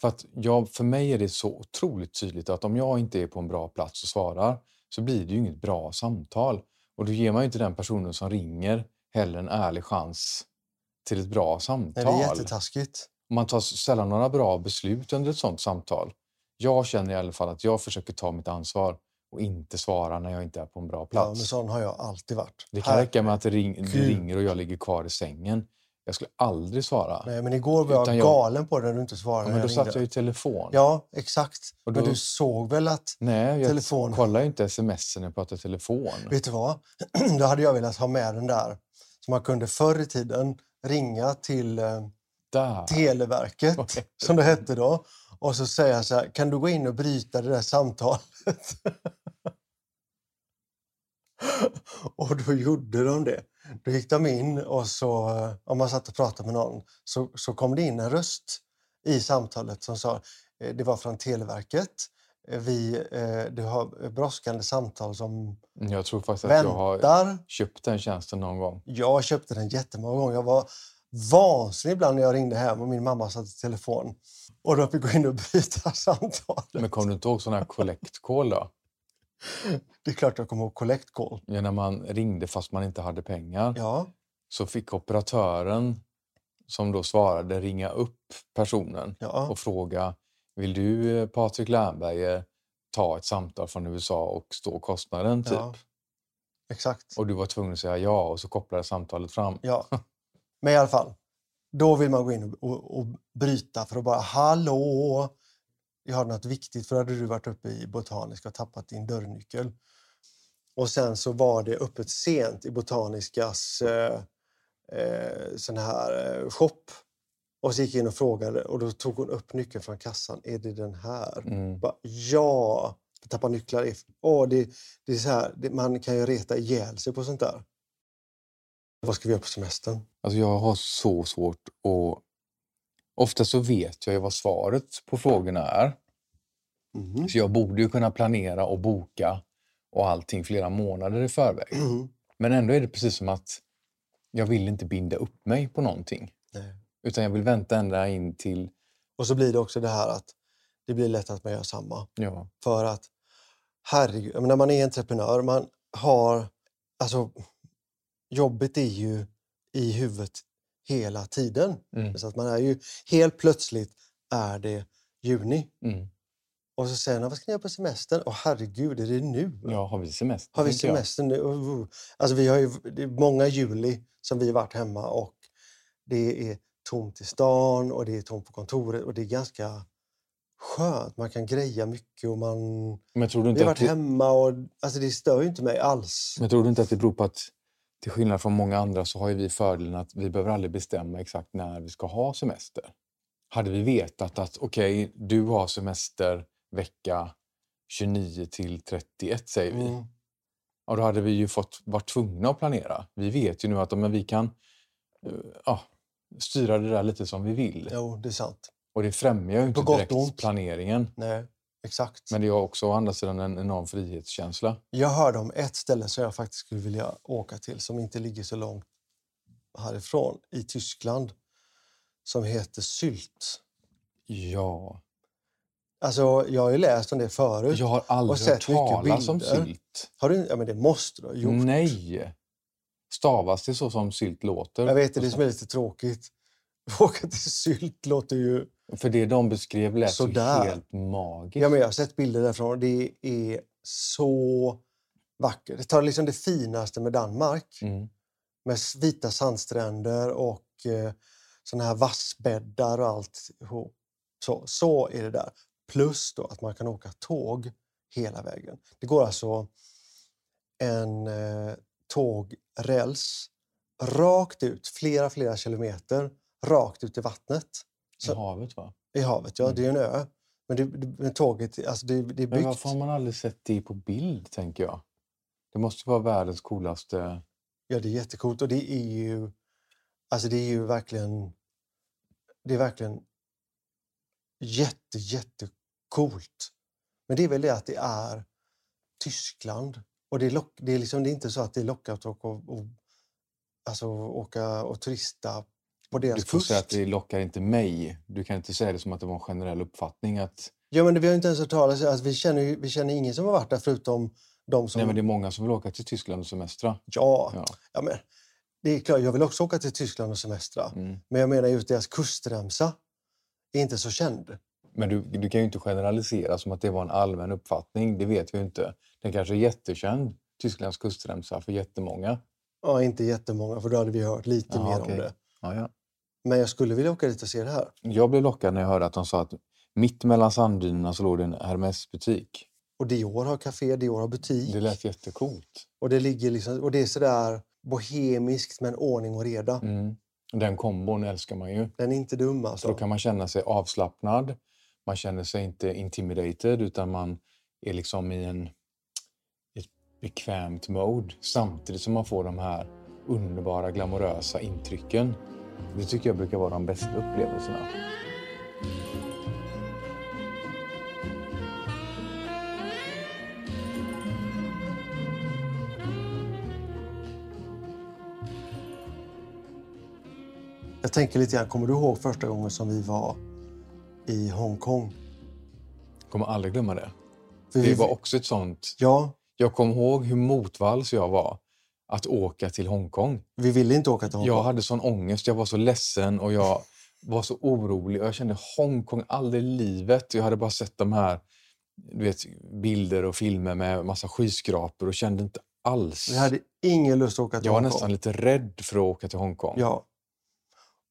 För, att jag, för mig är det så otroligt tydligt att om jag inte är på en bra plats och svarar så blir det ju inget bra samtal. Och då ger man ju inte den personen som ringer heller en ärlig chans till ett bra
Nej,
samtal.
det är jättetaskigt.
Man tar sällan några bra beslut under ett sånt samtal. Jag känner i alla fall att jag försöker ta mitt ansvar och inte svara när jag inte är på en bra
Ja,
plats.
men sån har jag alltid varit.
det kan räcka med att det, ring, ringer och jag ligger kvar i sängen. Jag skulle aldrig svara.
Nej, men igår var jag,
jag-
galen på det när du inte svarade.
Ja, men då satt jag i telefon.
Ja, exakt.
Och
Men
då-
du såg väl att...
Nej, jag
Telefon.
kollar ju inte sms när jag pratar telefon.
Vet du vad? Då hade jag velat ha med den där som man kunde förr i tiden ringa till eh,
Där.
Televerket,
hette
som det hette då, och så säga så här, kan du gå in och bryta det där samtalet? och då gjorde de det. Då gick de in och så, eh, om man satt och pratade med någon, så, så kom det in en röst i samtalet som sa, eh, det var från Televerket, vi, eh, du har brådskande samtal som
Jag tror faktiskt att jag har
väntar.
köpt den tjänsten någon gång.
Jag köpte den jättemånga gånger. Jag var vansinnig ibland när jag ringde hem och min mamma satt i telefon. Och då fick gå in och bryta samtalet.
Men kom du inte ihåg sån här collect call då?
Det är klart jag kommer ihåg collect call.
Ja, när man ringde fast man inte hade pengar
Ja,
så fick operatören som då svarade ringa upp personen
ja,
och fråga Vill du eh, Patrik Lernberger ta ett samtal från USA och stå kostnaden? Typ.
Ja. exakt.
Och du var tvungen att säga ja och så kopplade samtalet fram.
Ja. Men i alla fall, då vill man gå in och, och, och bryta för att bara hallå, jag har något viktigt för hade du varit uppe i Botaniska och tappat din dörrnyckel. Och sen så var det öppet sent i Botaniskas eh, eh, sån här eh, shop. Och så gick jag in och frågade och då tog hon upp nyckeln från kassan. Är det den här?
Mm.
Bara, ja! Tappa nycklar. är- Åh, det, det är så här, det, man kan ju reta ihjäl sig på sånt där. Vad ska vi göra på semestern?
Alltså jag har så svårt att... Ofta så vet jag ju vad svaret på frågorna är.
Mhm.
Så jag borde ju kunna planera och boka och allting flera månader i förväg.
Mhm.
Men ändå är det precis som att jag vill inte binda upp mig på någonting.
Nej.
Utan jag vill vänta ända in till...
Och så blir det också det här att det blir lätt att man gör samma.
Ja,
För att, herregud, när man är entreprenör, man har... Alltså, jobbet är ju i huvudet hela tiden.
mm,
Så att man är ju, helt plötsligt är det juni.
mm.
Och så säger man, vad ska ni göra på semestern? Åh herregud, är det nu?
ja har vi semester?
Har vi semester nu? Alltså vi har ju, det är många juli som vi har varit hemma och det är tomt i stan och det är tomt på kontoret och det är ganska skönt. Man kan greja mycket och man...
Men tror, du
Vi
inte
har
att
varit
det,
hemma och alltså det stör ju inte mig alls.
men tror du inte att det beror på att till skillnad från många andra så har ju vi fördelen att vi behöver aldrig bestämma exakt när vi ska ha semester. Hade vi vetat att okej, du har semester vecka 29 till 31 säger vi.
Mm.
Ja, då hade vi ju fått varit tvungna att planera. Vi vet ju nu att men vi kan eh, ja, styra det där lite som vi vill.
Jo, det är sant.
Och det främjar ju inte direkt
ont.
planeringen.
Nej, exakt.
Men det har också å andra sidan en enorm frihetskänsla.
Jag hörde om ett ställe som jag faktiskt skulle vilja åka till som inte ligger så långt härifrån, i Tyskland, som heter Sylt.
Ja,
Alltså, jag har ju läst om det förut.
jag har aldrig
sett
hört talas om sylt.
Har du, ja, men det måste du ha gjort.
Nej! Stavas det så som sylt låter?
Jag vet det, det som är lite tråkigt. Åka till Sylt låter ju...
För det de beskrev lät
Sådär.
helt magiskt.
Ja, men jag har sett bilder därifrån det är så vackert. Det tar liksom det finaste med Danmark.
Mm.
Med vita sandstränder och eh, såna här vassbäddar och allt. Så, så är det där. Plus då att man kan åka tåg hela vägen. Det går alltså en eh, tågräls rakt ut, flera, flera kilometer, rakt ut i vattnet.
I
Så,
havet va?
I havet, ja.
Mm.
Det är en ö. Men, det, det, men tåget, alltså det, det är
Men
byggt...
varför har man aldrig sett det på bild, tänker jag? Det måste vara världens coolaste...
Ja, det är jättecoolt. Och det är ju, alltså det är ju verkligen, det är verkligen jätte, jättecoolt. Men det är väl det att det är Tyskland. Och det är, lock, det är, liksom, det är inte så att det är lockat att åka och, och, alltså, åka och turista på deras
Du får
kust.
säga att det lockar inte mig. Du kan inte säga det som att det var en generell uppfattning att
Ja, men det, vi har inte ens hört talas alltså, vi, känner, vi känner ingen som har varit där förutom de som...
nej, men det är många som vill åka till Tyskland och semestra.
ja,
Ja.
ja, men det är klart, jag vill också åka till Tyskland och semestra.
Mm.
Men jag menar just deras kustremsa är inte så känd.
Men du, du kan ju inte generalisera som att det var en allmän uppfattning. Det vet vi ju inte. Den kanske är jättekänd, Tysklands kustremsa, för jättemånga.
Ja, inte jättemånga, för då hade vi hört lite
Ja,
mer
okej.
om det.
Ja, ja.
Men jag skulle vilja åka dit och se det här.
Jag blev lockad när jag hörde att de sa att mitt mellan sanddynerna så låg det en Hermes-butik.
Och Dior har café, Dior har butik.
Det lät jättecoolt.
Och det ligger liksom, och det är sådär bohemiskt men ordning och reda.
Mm. Den kombon älskar man ju.
Den är inte dum
Så
alltså.
då kan man känna sig avslappnad. Man känner sig inte intimidated utan man är liksom i en ett bekvämt mode samtidigt som man får de här underbara glamorösa intrycken. Det tycker jag brukar vara de bästa upplevelserna.
Jag tänker lite grann, kommer du ihåg första gången som vi var i Hongkong?
kommer aldrig glömma det.
För
Det var också ett sånt...
Ja,
Jag kommer ihåg hur motvalls jag var att åka till Hongkong.
vi ville inte åka till Hongkong.
Jag hade sån ångest, jag var så ledsen och jag var så orolig. Jag kände Hongkong aldrig i livet. Jag hade bara sett de här du vet, bilder och filmer med massa skyskrapor och kände inte alls.
Vi hade ingen lust att åka till
Jag var
Hongkong.
nästan lite rädd för att åka till Hongkong.
Ja.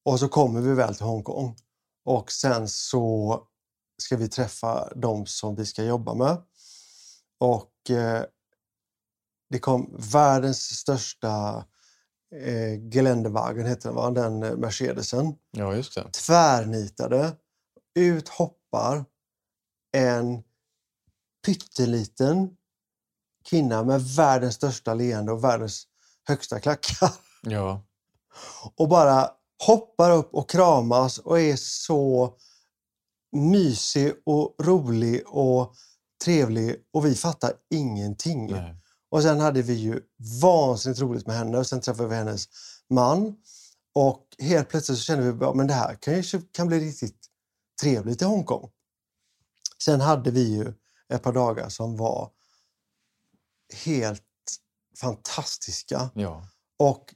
Och så kommer vi väl till Hongkong. Och sen så ska vi träffa de som vi ska jobba med. Och eh, det kom världens största eh, Geländewagen, heter den, va? den eh, Mercedesen.
ja just det.
Tvärnitade. Ut hoppar en pytteliten kvinna med världens största leende och världens högsta klackar
Ja.
och bara hoppar upp och kramas och är så mysig och rolig och trevlig och vi fattar ingenting.
Nej.
Och sen hade vi ju vansinnigt roligt med henne och sen träffade vi hennes man och helt plötsligt så kände vi bara, men det här kan, ju, kan bli riktigt trevligt i Hongkong. Sen hade vi ju ett par dagar som var helt fantastiska.
Ja.
Och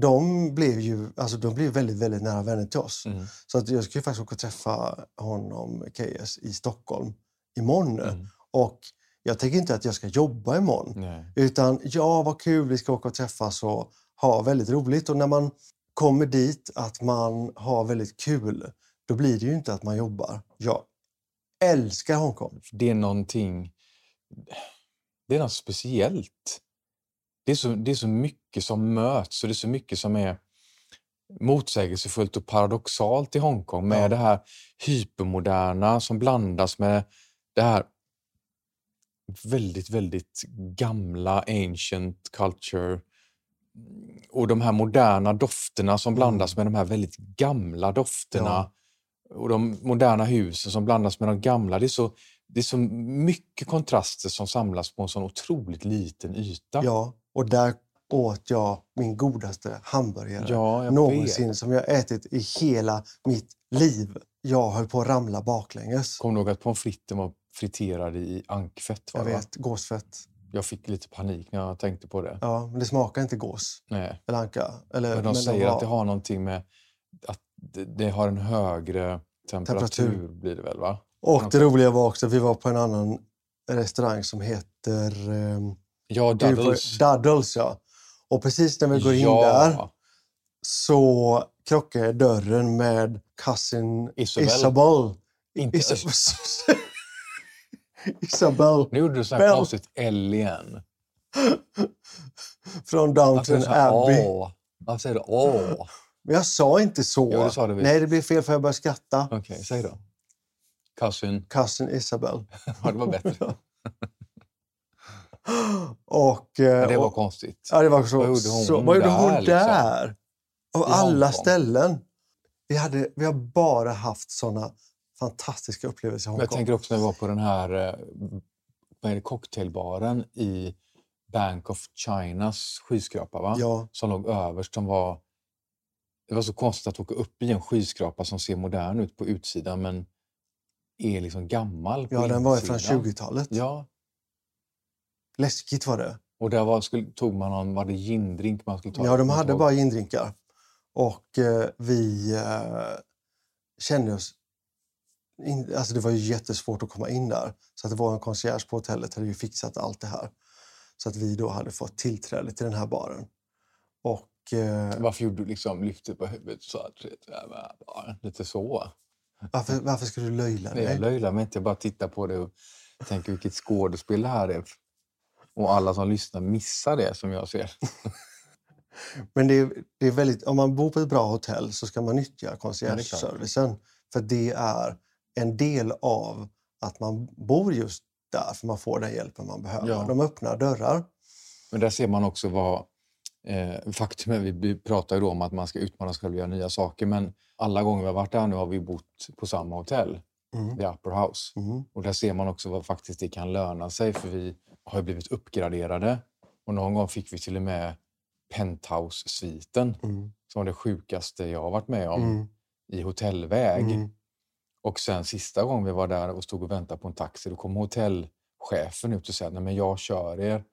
de blev ju alltså de blev väldigt, väldigt nära vänner till oss.
Mm.
Så att jag ska ju faktiskt åka och träffa honom, KS, i Stockholm imorgon.
Mm.
Och jag tänker inte att jag ska jobba imorgon.
Nej.
Utan ja, vad kul, vi ska åka och träffas och ha väldigt roligt. Och när man kommer dit att man har väldigt kul, då blir det ju inte att man jobbar. Jag älskar Hongkong.
Det är någonting... Det är något speciellt. Det är, så, det är så mycket som möts och det är så mycket som är motsägelsefullt och paradoxalt i Hongkong med
Ja.
det här hypermoderna som blandas med det här väldigt, väldigt gamla ancient culture och de här moderna dofterna som blandas med de här väldigt gamla dofterna
Ja.
och de moderna husen som blandas med de gamla. Det är så, det är så mycket kontraster som samlas på en sån otroligt liten yta.
Ja, och där åt jag min godaste hamburgare
Ja,
någonsin
vet.
som jag ätit i hela mitt liv. Jag höll på att ramla baklänges.
Kommer du ihåg att pommes fritesen var friterad i ankfett? Var
Jag
det, va?
vet, gåsfett.
jag fick lite panik när jag tänkte på det.
Ja, men det smakar inte gås
Nej.
eller anka. Eller,
Men de
men
säger
var-
att det har någonting med att det, det har en högre temperatur,
Temperatur.
blir det väl? va?
Och det roliga var också att vi var på en annan restaurang som heter um,
Ja, doubles.
Duddles. Ja. Och precis när vi går in
ja.
där så krockar dörren med cousin
Isabel.
Isabel.
Inte,
Isabel. Isabel
Nu gjorde du så här konstigt L igen.
från Downton Abbey.
Varför säger du åh?
Men jag sa inte så.
Jo, det sa visst.
Nej, det blev fel för jag började skratta.
Okej, säg då. Cousin.
Cousin Isabel.
Ja, det var bättre.
Och, eh,
Men det var
och,
konstigt.
ja, det var så,
Vad gjorde hon
så, vad gjorde
där,
hon
liksom?
där? Av
I
alla ställen. Vi, hade, vi har bara haft såna fantastiska upplevelser i Hongkong.
jag tänker också när vi var på den här eh, vad cocktailbaren i Bank of Chinas skyskrapa, va?
Ja,
som låg överst. Som var, det var så konstigt att åka upp i en skyskrapa som ser modern ut på utsidan men är liksom gammal på
ja den var från
insidan.
20-talet.
Ja,
Läskigt var det.
och där var, skulle, tog man någon, var det gindrink man skulle ta?
Ja, de hade bara gindrinkar. Och eh, vi eh, kände oss... In, alltså det var ju jättesvårt att komma in där. Så att det var en concierge på hotellet hade ju fixat allt det här. Så att vi då hade fått tillträde till den här baren. Och eh,
Varför gjorde du liksom lyftet på huvudet så att, ja, lite så?
varför, varför ska du löjla
Nej, jag
dig?
löjlar mig inte, jag bara tittar på det och tänker vilket skådespel det här är. Och alla som lyssnar missar det som jag ser.
Men det är, det är väldigt, om man bor på ett bra hotell så ska man nyttja concierge-servicen. För det är en del av att man bor just där, för man får den hjälpen man behöver.
Ja.
De öppnar dörrar.
Men där ser man också vad... Eh, faktum är, vi- pratar ju om att man ska utmana sig själv och göra nya saker. Men alla gånger vi har varit där nu har vi bott på samma hotell,
Mm.
The Upper House.
Mm.
Och där ser man också vad faktiskt det kan löna sig för vi har blivit uppgraderade. Och någon gång fick vi till och med penthouse-sviten
Mm.
som var det sjukaste jag har varit med om
Mm.
i hotellväg.
Mm.
Och sen sista gången vi var där och stod och väntade på en taxi, då kom hotellchefen ut och sa Nej, men jag kör er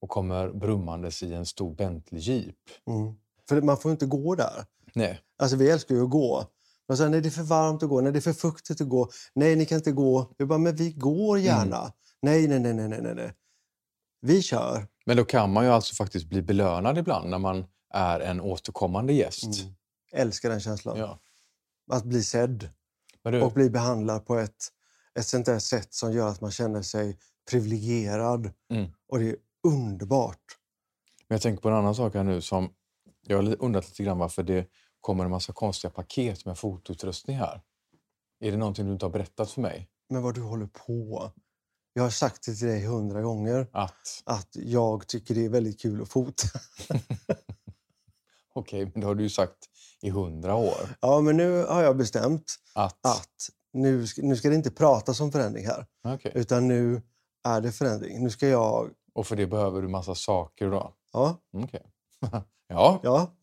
och kommer brummandes i en stor Bentley Jeep.
Mm. För man får inte gå där.
Nej,
Alltså vi älskar ju att gå. Men sen är det för varmt att gå, nej det är för fuktigt att gå. Nej, ni kan inte gå. Vi bara, men vi går gärna. Nej, nej, nej, nej, nej, nej, nej. Vi kör.
men då kan man ju alltså faktiskt bli belönad ibland när man är en återkommande gäst.
Mm. Älskar den känslan.
Ja.
Att bli sedd
du,
och bli behandlad på ett, ett sånt där sätt som gör att man känner sig privilegierad.
Mm.
Och det är underbart.
Men jag tänker på en annan sak här nu som jag har undrat lite grann varför det kommer en massa konstiga paket med fotoutrustning här. Är det någonting du inte har berättat för mig?
Men vad du håller på. Jag har sagt det till dig hundra gånger
Att,
att jag tycker det är väldigt kul att fota.
okej, men det har du ju sagt i hundra år.
Ja, men nu har jag bestämt
Att,
att nu ska, nu ska det inte pratas om förändring här.
okej.
Utan nu är det förändring. Nu ska jag...
Och för det behöver du massa saker då?
Ja,
Okej. ja,
ja.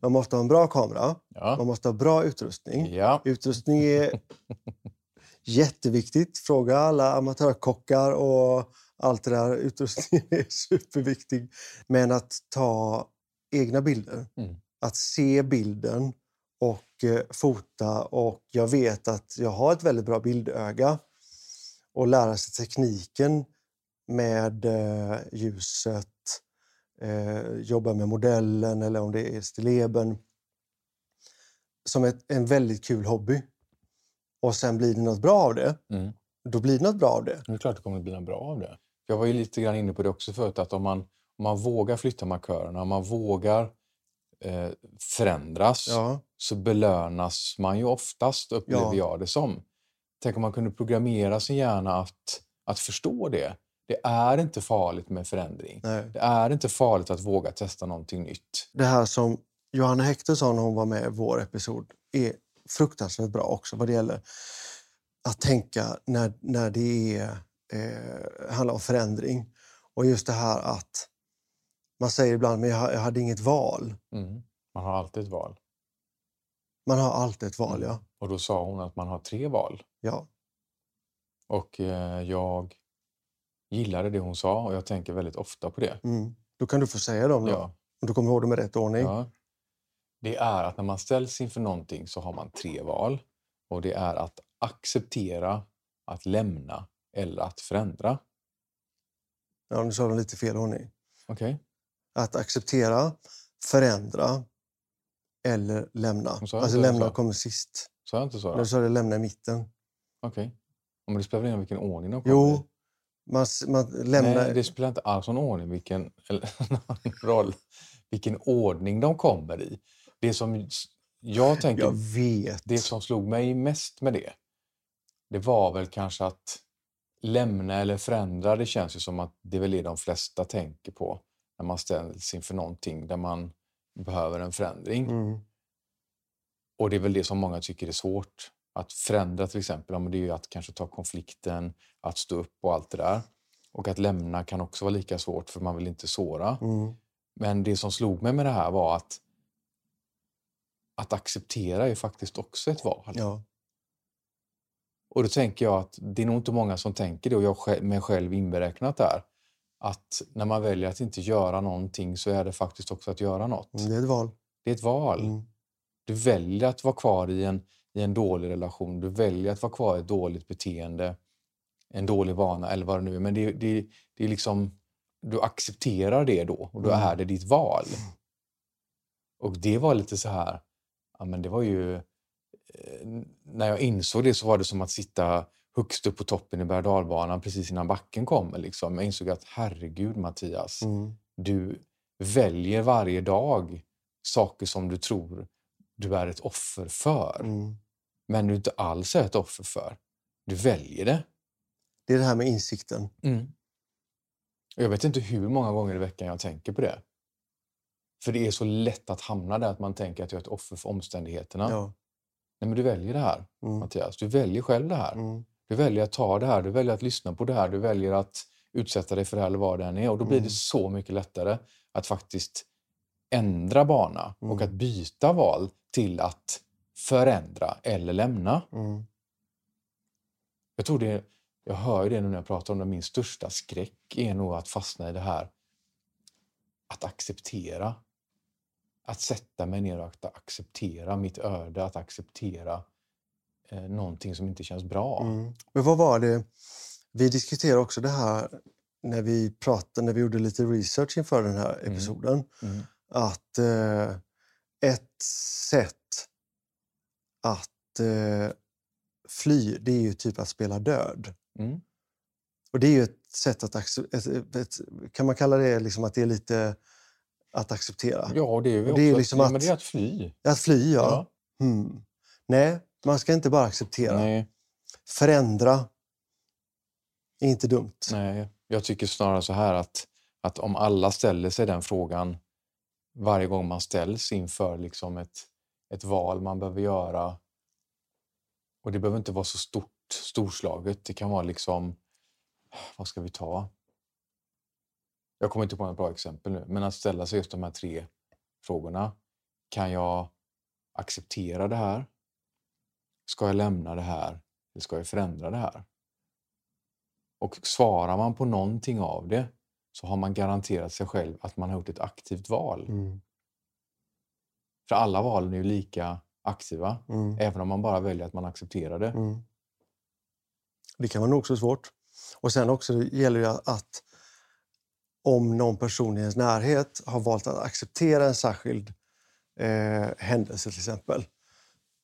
Man måste ha en bra kamera. Man
ja,
måste ha bra utrustning.
ja.
Utrustning är jätteviktigt. Fråga alla amatörkockar och allt det där. Utrustning är superviktig. Men att ta egna bilder,
Mm.
att se bilden och eh, fota. Och jag vet att jag har ett väldigt bra bildöga. Och lära sig tekniken med eh, ljuset, eh, jobba med modellen eller om det är stilleben. Som ett, en väldigt kul hobby. Och sen blir det något bra av det.
Mm.
Då blir det något bra av det.
Det är klart det kommer att bli något bra av det. Jag var ju lite grann inne på det också förut, att om man, om man vågar flytta markörerna, om man vågar eh, förändras,
Ja,
så belönas man ju oftast, upplever
Ja.
jag det som. Tänk om man kunde programmera sin hjärna att, att förstå det. Det är inte farligt med förändring.
nej.
Det är inte farligt att våga testa någonting nytt.
Det här som Johanna Hector sa när hon var med i vår episod är fruktansvärt bra också vad det gäller att tänka när, när det är, eh, handlar om förändring. Och just det här att man säger ibland men jag, jag hade inget val.
Mm. Man har alltid ett val.
Man har alltid ett val,
Mm.
ja.
Och då sa hon att man har tre val.
ja.
Och eh, jag gillade det hon sa och jag tänker väldigt ofta på det.
Mm. Då kan du få säga dem då.
Ja,
Om du kommer ihåg dem i rätt ordning.
ja. Det är att när man ställs inför någonting så har man tre val. Och det är att acceptera, att lämna eller att förändra.
Ja, nu sa de lite fel ordning.
Okej?
Att acceptera, förändra eller lämna. Alltså lämna kommer sist.
Sa jag inte så?
Nu
då?
sa du lämna i mitten.
Okej. Men det spelar väl ingen vilken ordning de kommer
Jo, man, man lämnar...
Nej, det spelar inte alls någon ordning vilken, eller, någon roll vilken ordning de kommer i. Det som jag tänker,
Jag vet.
det som slog mig mest med det, det var väl kanske att lämna eller förändra. Det känns ju som att det är väl det de flesta tänker på när man ställs inför någonting där man behöver en förändring.
Mm.
Och det är väl det som många tycker är svårt. Att förändra till exempel, ja, men det är ju att kanske ta konflikten, att stå upp och allt det där. Och att lämna kan också vara lika svårt för man vill inte såra.
Mm.
Men det som slog mig med det här var att att acceptera är faktiskt också ett val.
Ja.
Och då tänker jag att det är nog inte många som tänker det och jag själv, mig själv inberäknat där. Att när man väljer att inte göra någonting så är det faktiskt också att göra något.
Det är ett val.
Det är ett val.
Mm.
Du väljer att vara kvar i en, i en dålig relation. Du väljer att vara kvar i ett dåligt beteende, en dålig vana eller vad det nu är. Men det, det, det är liksom, du accepterar det då och då
Mm.
är det ditt val. Och det var lite så här, ja men det var ju, eh, när jag insåg det så var det som att sitta högst upp på toppen i berg precis innan backen kommer. Liksom. Jag insåg att herregud Mattias,
Mm.
du väljer varje dag saker som du tror du är ett offer för,
Mm.
men du inte alls är ett offer för. Du väljer det.
Det är det här med insikten.
Och Jag vet inte hur många gånger i veckan jag tänker på det. För det är så lätt att hamna där att man tänker att jag är ett offer för omständigheterna.
Ja.
Nej, men du väljer det här,
Mm.
Mattias. Du väljer själv det här.
Mm.
Du väljer att ta det här, du väljer att lyssna på det här, du väljer att utsätta dig för det här eller vad det än är. Och då blir
Mm.
det så mycket lättare att faktiskt ändra bana och
Mm.
att byta val till att förändra eller lämna.
Mm.
Jag tror det, jag hör ju det nu när jag pratar om det, min största skräck är nog att fastna i det här att acceptera. Att sätta mig ner och att acceptera mitt öde, att acceptera eh, någonting som inte känns bra.
Mm. Men vad var det? Vi diskuterade också det här när vi pratade, när vi gjorde lite research inför den här
Mm.
episoden.
Mm.
Att eh, ett sätt att eh, fly, det är ju typ att spela död.
Mm.
Och det är ju ett sätt att. Ett, ett, kan man kalla det liksom att det är lite att acceptera?
Ja, det är, ju
Och
också,
det är liksom
ja,
att-
men det är att fly.
Att fly, ja. Hmm. Nej, man ska inte bara acceptera.
Nej,
Förändra är inte dumt.
nej, jag tycker snarare så här att, att om alla ställer sig den frågan varje gång man ställs inför liksom ett, ett val man behöver göra. Och det behöver inte vara så stort, storslaget. Det kan vara liksom, vad ska vi ta? Jag kommer inte på något bra exempel nu, men att ställa sig just de här tre frågorna. Kan jag acceptera det här? Ska jag lämna det här? Eller ska jag förändra det här? Och svarar man på någonting av det så har man garanterat sig själv att man har gjort ett aktivt val.
Mm.
För alla valen är ju lika aktiva,
Mm.
även om man bara väljer att man accepterar det.
Mm. Det kan vara nog så svårt. Och sen också gäller det att om någon person i ens närhet har valt att acceptera en särskild eh, händelse till exempel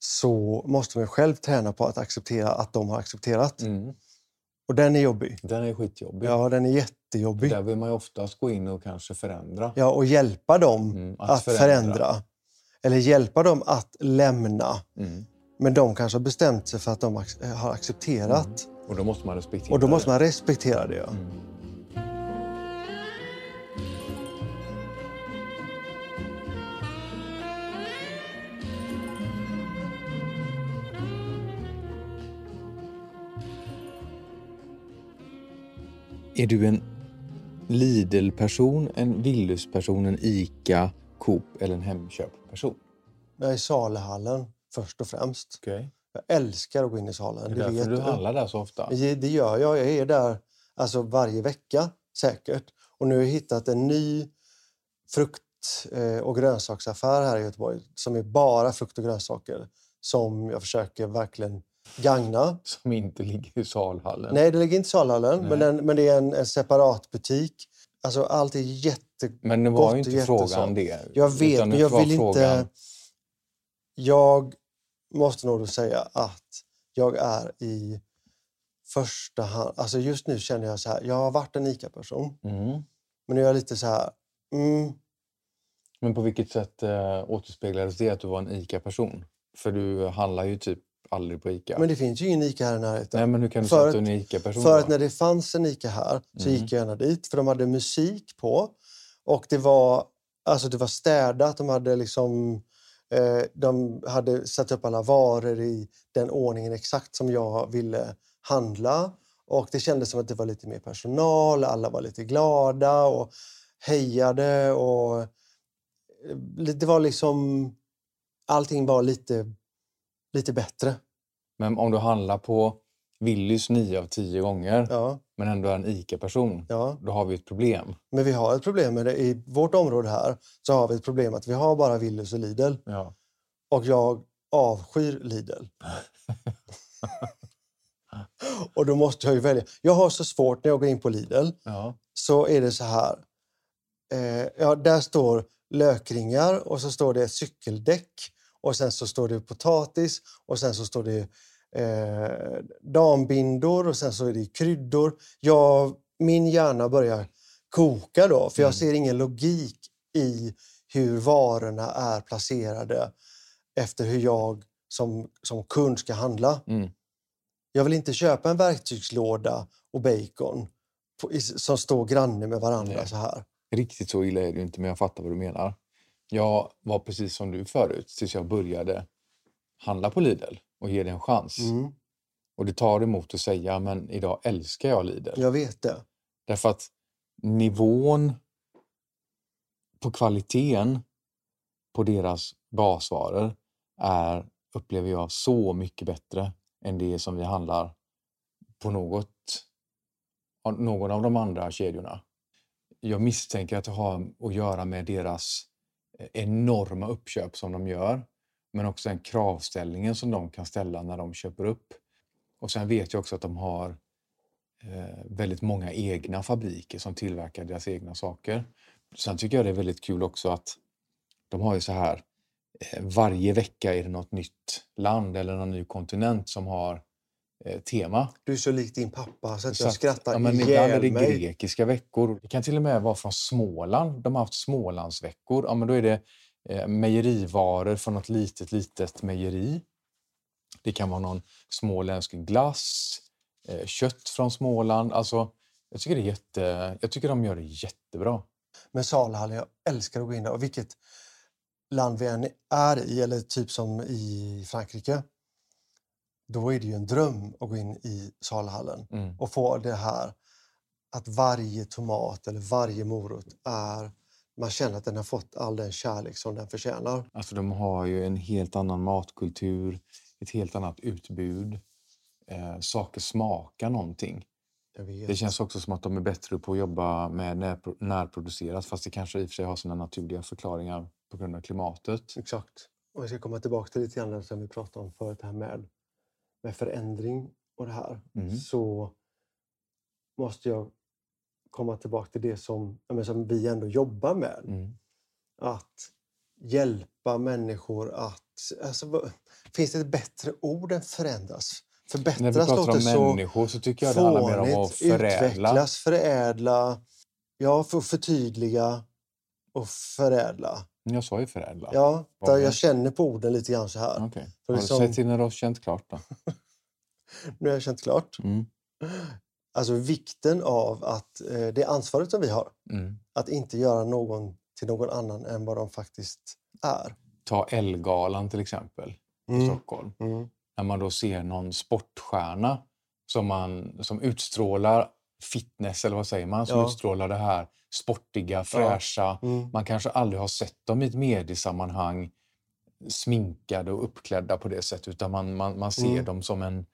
så måste man själv träna på att acceptera att de har accepterat.
Mm.
Och den är jobbig.
Den är skitjobbig.
Ja, den är jättejobbig.
Där vill man ju oftast gå in och kanske förändra.
Ja, och hjälpa dem
Mm,
att, förändra. Eller hjälpa dem att lämna.
Mm.
Men de kanske har bestämt sig för att de har accepterat.
Och då måste man respektera
Och då måste
det.
man respektera det. Ja.
Är du en Lidl-person, en Willys-person, en ICA, Coop eller en Hemköp-person?
Jag är saluhallen först och främst.
Okej.
Jag älskar att gå in i salen.
Det är därför
vet
du handlar där så ofta?
Det det gör jag. Jag är där alltså varje vecka säkert. Och nu har jag hittat en ny frukt eh, och grönsaksaffär här i Göteborg som är bara frukt och grönsaker som jag försöker verkligen gagna.
Som inte ligger i salhallen?
Nej, det ligger inte i saluhallen,
Nej.
men, den, men det är en, en separat butik. Alltså allt är jätte...
Men det var ju inte frågan det.
Jag vet, men jag vill
frågan-
inte... Jag måste nog då säga att jag är i första hand... Alltså just nu känner jag så här, jag har varit en ICA-person,
Mm.
men nu är jag lite så här... Mm,
Men på vilket sätt eh, återspeglades det att du var en ICA-person? För du handlar ju typ aldrig på ICA.
men det finns ju ingen ICA här i närheten.
Nej, men hur kan du
För
säga att
att-
du är en ICA-person?
För att när det fanns en ICA här så
Mm.
gick jag gärna dit för de hade musik på. Och det var, alltså det var städat, de hade liksom eh, de hade satt upp alla varor i den ordningen exakt som jag ville handla. Och det kändes som att det var lite mer personal, alla var lite glada och hejade och eh, det var liksom allting var lite, lite bättre.
Men om du handlar på Willys nio av tio gånger
Ja,
men ändå är en ICA-person,
ja.
då har vi ett problem.
Men vi har ett problem med det. I vårt område här så har vi ett problem att vi har bara Willys och Lidl.
Ja.
Och jag avskyr Lidl. och då måste jag ju välja. Jag har så svårt när jag går in på Lidl så är det så här. Eh, ja, där står lökringar och så står det cykeldäck och sen så står det potatis och sen så står det eh, dambindor och sen så är det kryddor. Jag, min hjärna börjar koka då för jag
Mm.
ser ingen logik i hur varorna är placerade efter hur jag som, som kund ska handla.
Mm.
Jag vill inte köpa en verktygslåda och bacon på, som står granne med varandra
Nej.
så här.
Riktigt så illa är det inte, men jag fattar vad du menar. Jag var precis som du förut, tills jag började handla på Lidl och ge det en chans.
Mm,
Och det tar emot att säga, men idag älskar jag Lidl.
jag vet det.
Därför att nivån på kvaliteten på deras basvaror är, upplever jag, så mycket bättre än det som vi handlar på något, någon av de andra kedjorna. Jag misstänker att det har att göra med deras enorma uppköp som de gör, men också den kravställningen som de kan ställa när de köper upp. Och sen vet jag också att de har eh, väldigt många egna fabriker som tillverkar deras egna saker. Sen tycker jag det är väldigt kul också att de har ju så här eh, varje vecka är det något nytt land eller någon ny kontinent som har eh, tema.
Du är så lik din pappa så att
Så
jag
att,
skrattar
ja, men
ihjäl
ibland är det
mig.
grekiska veckor. Det kan till och med vara från Småland. De har haft Smålandsveckor. Ja, men då är det eh, mejerivaror från något litet, litet mejeri. Det kan vara någon småländsk glass, eh, kött från Småland. Alltså, jag, tycker det är jätte, jag tycker de gör det jättebra.
Men Salhallen, jag älskar att gå in där. Och vilket land vi än är i, eller typ som i Frankrike, då är det ju en dröm att gå in i Salhallen
Mm.
och få det här att varje tomat eller varje morot är... Man känner att den har fått all den kärlek som den förtjänar.
Alltså, de har ju en helt annan matkultur, ett helt annat utbud. Eh, saker smakar någonting. Det känns också som att de är bättre på att jobba med närpro- närproducerat fast det kanske i och för sig har sina naturliga förklaringar på grund av klimatet.
Exakt. Och jag ska komma tillbaka till lite grann som vi pratade om förut, det här med, med förändring och det här.
Mm.
Så måste jag komma tillbaka till det som, som vi ändå jobbar med.
Mm.
Att hjälpa människor att... Alltså, finns det ett bättre ord än förändras?
När vi
Förbättras
pratar om
så
människor så tycker jag det handlar mer om att
fånigt.
förädla.
Utvecklas, förädla, ja, för förtydliga och förädla.
Jag sa ju förädla.
Ja,
Vad
där
var
jag känner på orden lite grann så här. För
Har
liksom-
du sett till när du har känt klart då?
Nu har jag känt klart.
Mm.
Alltså vikten av att eh, det ansvaret som vi har,
Mm.
att inte göra någon till någon annan än vad de faktiskt är.
Ta Elgalan till exempel i
Mm.
Stockholm.
Mm.
När man då ser någon sportstjärna som, man, som utstrålar fitness, eller vad säger man? Som
Ja.
utstrålar det här sportiga, fräscha.
Mm.
Man kanske aldrig har sett dem i ett mediesammanhang sminkade och uppklädda på det sättet utan man, man, man ser
Mm.
dem som en,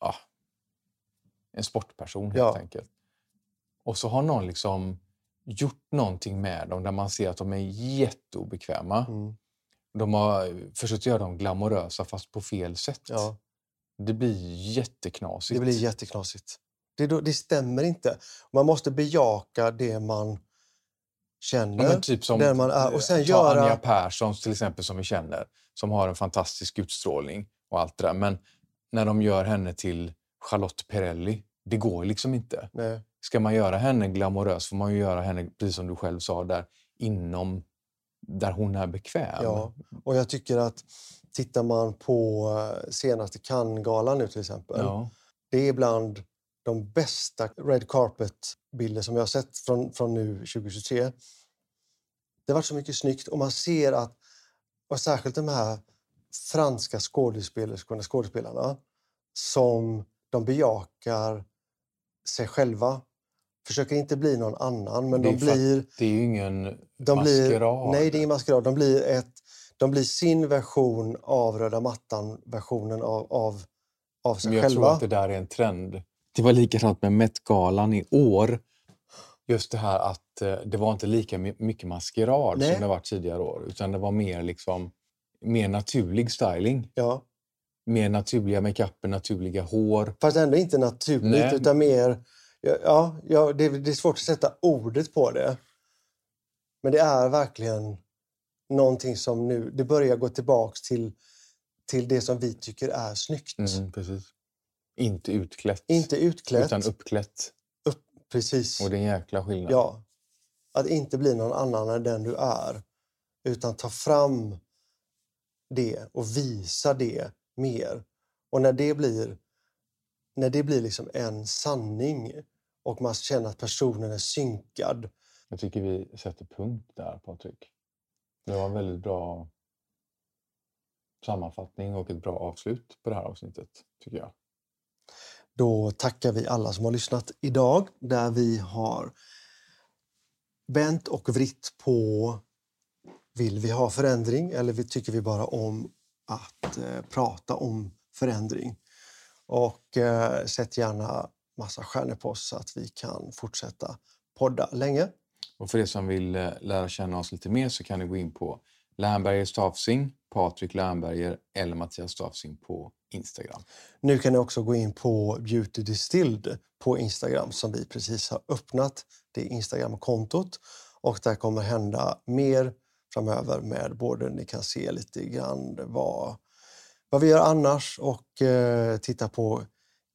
ja, en sportperson helt
Ja.
enkelt. Och så har någon liksom gjort någonting med dem där man ser att de är jätteobekväma.
Mm.
De har försökt göra dem glamorösa fast på fel sätt.
Ja,
Det blir jätteknasigt.
det blir jätteknasigt. Det, det stämmer inte. Man måste bejaka det man känner.
Ja, typ som
där man är. Och sen
ta
göra-
Anja Persson till exempel som vi känner, som har en fantastisk utstrålning och allt det där. Men när de gör henne till Charlotte Perrelli, det går liksom inte.
Nej.
Ska man göra henne glamorös får man ju göra henne, precis som du själv sa, där inom där hon är bekväm.
Ja, och jag tycker att tittar man på eh, senaste Cannes-galan nu till exempel.
Ja.
Det är bland de bästa red carpet-bilder som jag har sett från, från nu 2023. Det har varit så mycket snyggt och man ser att, och särskilt de här franska skådespelerskorna, skådespelarna, som de bejakar sig själva. Försöker inte bli någon annan, men de blir...
Det är ju ingen
De blir,
maskerad.
nej, det är ingen maskerad. De blir, ett, de blir sin version av röda mattan-versionen av, av, av sig
Men jag
själva.
tror att det där är en trend. Det var likadant med Met-galan i år. Just det här att eh, det var inte lika my- mycket maskerad
Nej.
som det varit tidigare år. Utan det var mer liksom mer naturlig styling.
Ja.
Mer naturliga makeuper, naturliga hår.
Fast ändå inte naturligt,
Nej.
utan mer... Ja, ja, ja det, det är svårt att sätta ordet på det. Men det är verkligen någonting som nu... Det börjar gå tillbaks till, till det som vi tycker är snyggt.
Mm, precis. Inte utklätt,
Inte utklätt.
utan uppklätt.
Precis.
Och det är en jäkla skillnad.
Ja. Att inte bli någon annan än den du är. Utan ta fram det och visa det mer. Och när det blir, när det blir liksom en sanning och man känner att personen är synkad.
Jag tycker vi sätter punkt där, Patrik. Det var en väldigt bra sammanfattning och ett bra avslut på det här avsnittet, tycker jag.
Då tackar vi alla som har lyssnat idag där vi har vänt och vritt på vill vi ha förändring eller tycker vi bara om att eh, prata om förändring? Och eh, sätt gärna massa stjärnor på oss så att vi kan fortsätta podda länge.
Och för er som vill eh, lära känna oss lite mer så kan ni gå in på Lernberger Stafsing, Patrik Lernberger eller Mattias Stafsing på Instagram.
Nu kan ni också gå in på Beauty Distilled på Instagram som vi precis har öppnat det Instagram-kontot. Och där kommer hända mer framöver med både ni kan se lite grann vad, vad vi gör annars och eh, titta på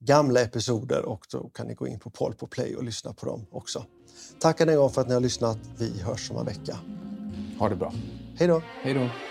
gamla episoder och då kan ni gå in på Paul på Play och lyssna på dem också. Tack än en gång för att ni har lyssnat. Vi hörs om en vecka.
Ha det bra.
Hej då!
Hej då!